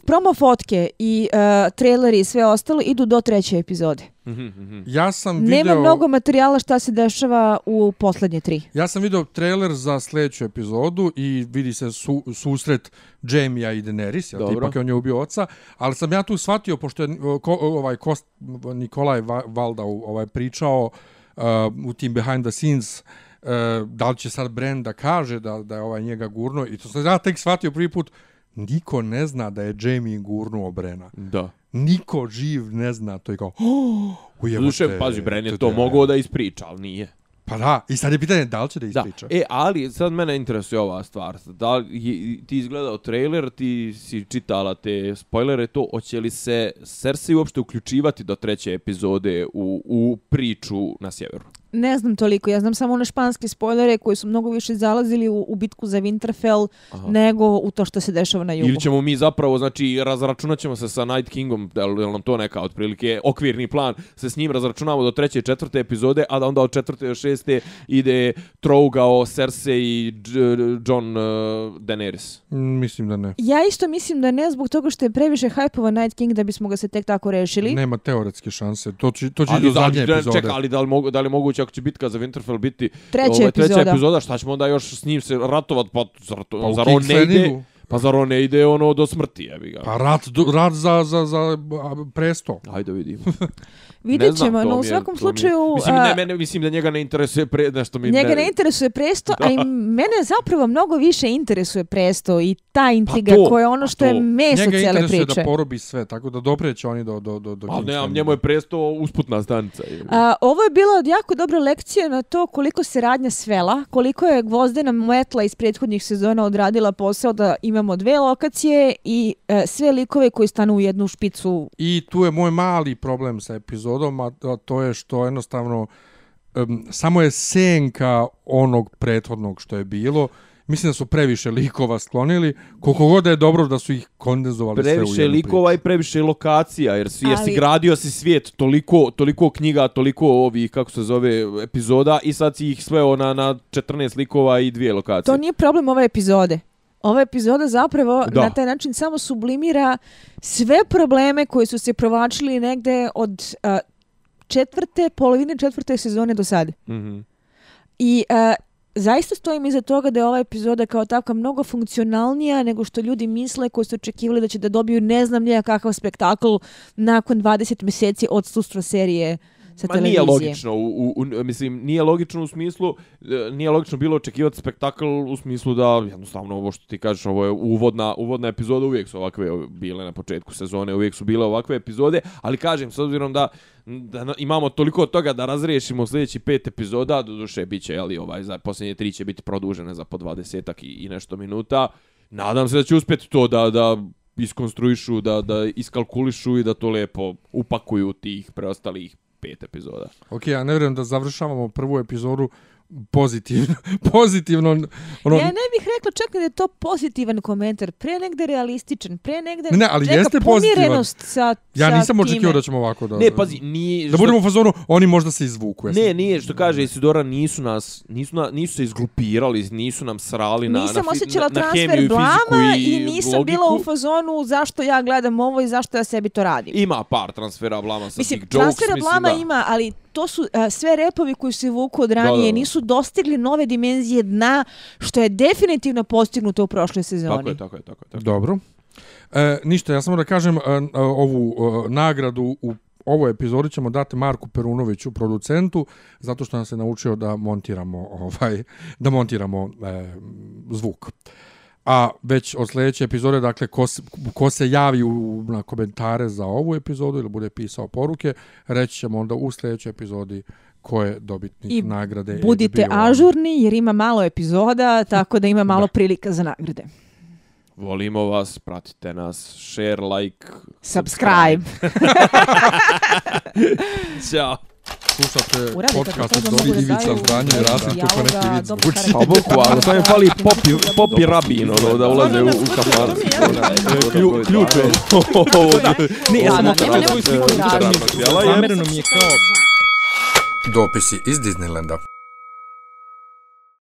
promo fotke i uh, traileri i sve ostalo idu do treće epizode. Ja sam video... Nema mnogo materijala šta se dešava u poslednje tri. Ja sam video trailer za sljedeću epizodu i vidi se su, susret Jamie-a i Daenerys, jel, ipak je on je ubio oca, ali sam ja tu shvatio, pošto je ko, ovaj Kost, Nikolaj Va- Valda ovaj, pričao uh, u tim behind the scenes, uh, da li će sad Bran da kaže da, da je ovaj njega gurno, i to sam ja tek shvatio prvi put, niko ne zna da je Jamie gurnuo Brena. Da. Niko živ ne zna, to je kao, oh, ujebote. Duše, pazi, Bren je to mogao da ispriča, ali nije. Pa da, i sad je pitanje da li će da Da. ispriča. E, ali sad mene interesuje ova stvar. Da li ti izgledao trailer, ti si čitala te spoilere, to hoće li se Cersei uopšte uključivati do treće epizode u, u priču na sjeveru? Ne znam toliko, ja znam samo one španske spoilere koji su mnogo više zalazili u, u bitku za Winterfell Aha. nego u to što se dešava na jugu. Ili ćemo mi zapravo, znači, razračunat ćemo se sa Night Kingom, je li nam to neka otprilike okvirni plan, se s njim razračunamo do treće i četvrte epizode, a da onda od četvrte do šeste ide trougao Cersei i John uh, Daenerys. Mm, Mislim da ne. Ja isto mislim da ne zbog toga što je previše hajpova Night King da bismo ga se tek tako rešili. Nema teoretske šanse. To će, to će Ali, do zadnje epizode. čekaj, ali da li, mogu, da li je moguće ako će bitka za Winterfell biti Treća ovaj, treća epizoda. epizoda, šta ćemo onda još s njim se ratovat, pa zar, to, Pa zar on ne ide, pa zar on ne ide ono do smrti, jebi ga. Pa rat, rat za, za, za presto. Ajde vidimo. Vidjet Ne ćemo, no u mi je- svakom mi je- slučaju... Mislim, a, ne, mene, mislim da njega ne interesuje pre, nešto mi Njega ne interesuje presto, a i mene zapravo mnogo više interesuje presto i ta intriga to, koja je ono pa što je meso Njega cijele interesuje priče. da porobi sve, tako da dopreće oni do, do, do, do Ali King's ne, njemu je presto usputna stanica. A, ovo je bila od jako dobra lekcija na to koliko se radnja svela, koliko je Gvozdena Metla iz prethodnih sezona odradila posao da imamo dve lokacije i e, sve likove koji stanu u jednu špicu. I tu je moj mali problem sa epizodom, a a to je što jednostavno um, samo je senka onog prethodnog što je bilo. Mislim da su previše likova sklonili. Koliko god je dobro da su ih kondenzovali sve u previše likova i previše lokacija, jer, si, jer si Ali- gradio si svijet toliko, toliko knjiga, toliko ovih, kako se zove, epizoda i sad si ih sveo na, na 14 likova i dvije lokacije. To nije problem ove epizode. Ova epizoda zapravo Da. na taj način samo sublimira sve probleme koji su se provlačili negde od a, četvrte, polovine četvrte sezone do sada. Mhm. I a, zaista stojim iza toga da je ova epizoda kao takva mnogo funkcionalnija nego što ljudi misle koji su očekivali da će da dobiju ne znam nija kakav spektakl nakon 20 mjeseci odsustva serije sa Ma televizije. nije logično, u, u, u, mislim, nije logično u smislu, e, nije logično bilo očekivati spektakl u smislu da, jednostavno, ovo što ti kažeš, ovo je uvodna, uvodna epizoda, uvijek su ovakve bile na početku sezone, uvijek su bile ovakve epizode, ali kažem, s obzirom da, da imamo toliko toga da razriješimo sljedeći pet epizoda, do duše, bit će, jeli, ovaj, za posljednje tri će biti produžene za po dvadesetak i, i nešto minuta, nadam se da će uspjeti to da, da iskonstruišu, da, da iskalkulišu i da to lepo upakuju tih preostalih pet epizoda. Ok, ja ne vjerujem da završavamo prvu epizodu pozitivno, pozitivno, ono, Ja ne bih rekla čak da je to pozitivan komentar, pre negde realističan, pre negde Ne, ne, ali neka jeste pozitivan. pomirenost sa, ja sa nisam time. očekivao da ćemo ovako da... Ne, pazi, nije... Da budemo u fazonu, oni možda se izvuku. jesam. Ne, nije, što kaže Isidora, nisu nas, nisu, na, nisu se izgrupirali, nisu nam srali na, Nisam na, osjećala na, na hemiju transfer i fiziku blama i, i nisam logiku. bila u fazonu zašto ja gledam ovo i zašto ja sebi to radim. Ima par transfera blama sa Mislim, tih jokes, transfera mislim, blama da. ima, ali to su uh, sve repovi koji se vuku od ranije, da, da. nisu dostigli nove dimenzije dna, što je definitivno postignuto u prošloj sezoni. Tako je, tako je, tako je. Tako je. Dobro. E, ništa, ja samo da kažem, e, e, ovu e, nagradu u ovoj epizodi ćemo dati Marku Perunoviću, producentu, zato što nam se naučio da montiramo ovaj da montiramo e, zvuk. A već od sljedeće epizode, dakle, ko se, ko se javi u, na komentare za ovu epizodu ili bude pisao poruke, reći ćemo onda u sljedećoj epizodi ko je dobitnik I nagrade. Budite HBO. ažurni jer ima malo epizoda, tako da ima malo prilika za nagrade. Volimo vas, pratite nas, share, like, Subscribe. Ćao. Slušate kako podcast od da Ivica Zdranje i Rasim, kako neki vid dobro zvuči. Pa bukvalno, to je fali popi, popi rabin, ono, da ulaze u. Klju- Ključ je. Ne, ja sam nema- nema. Zamereno mi je kao... Dopisi iz Disneylanda.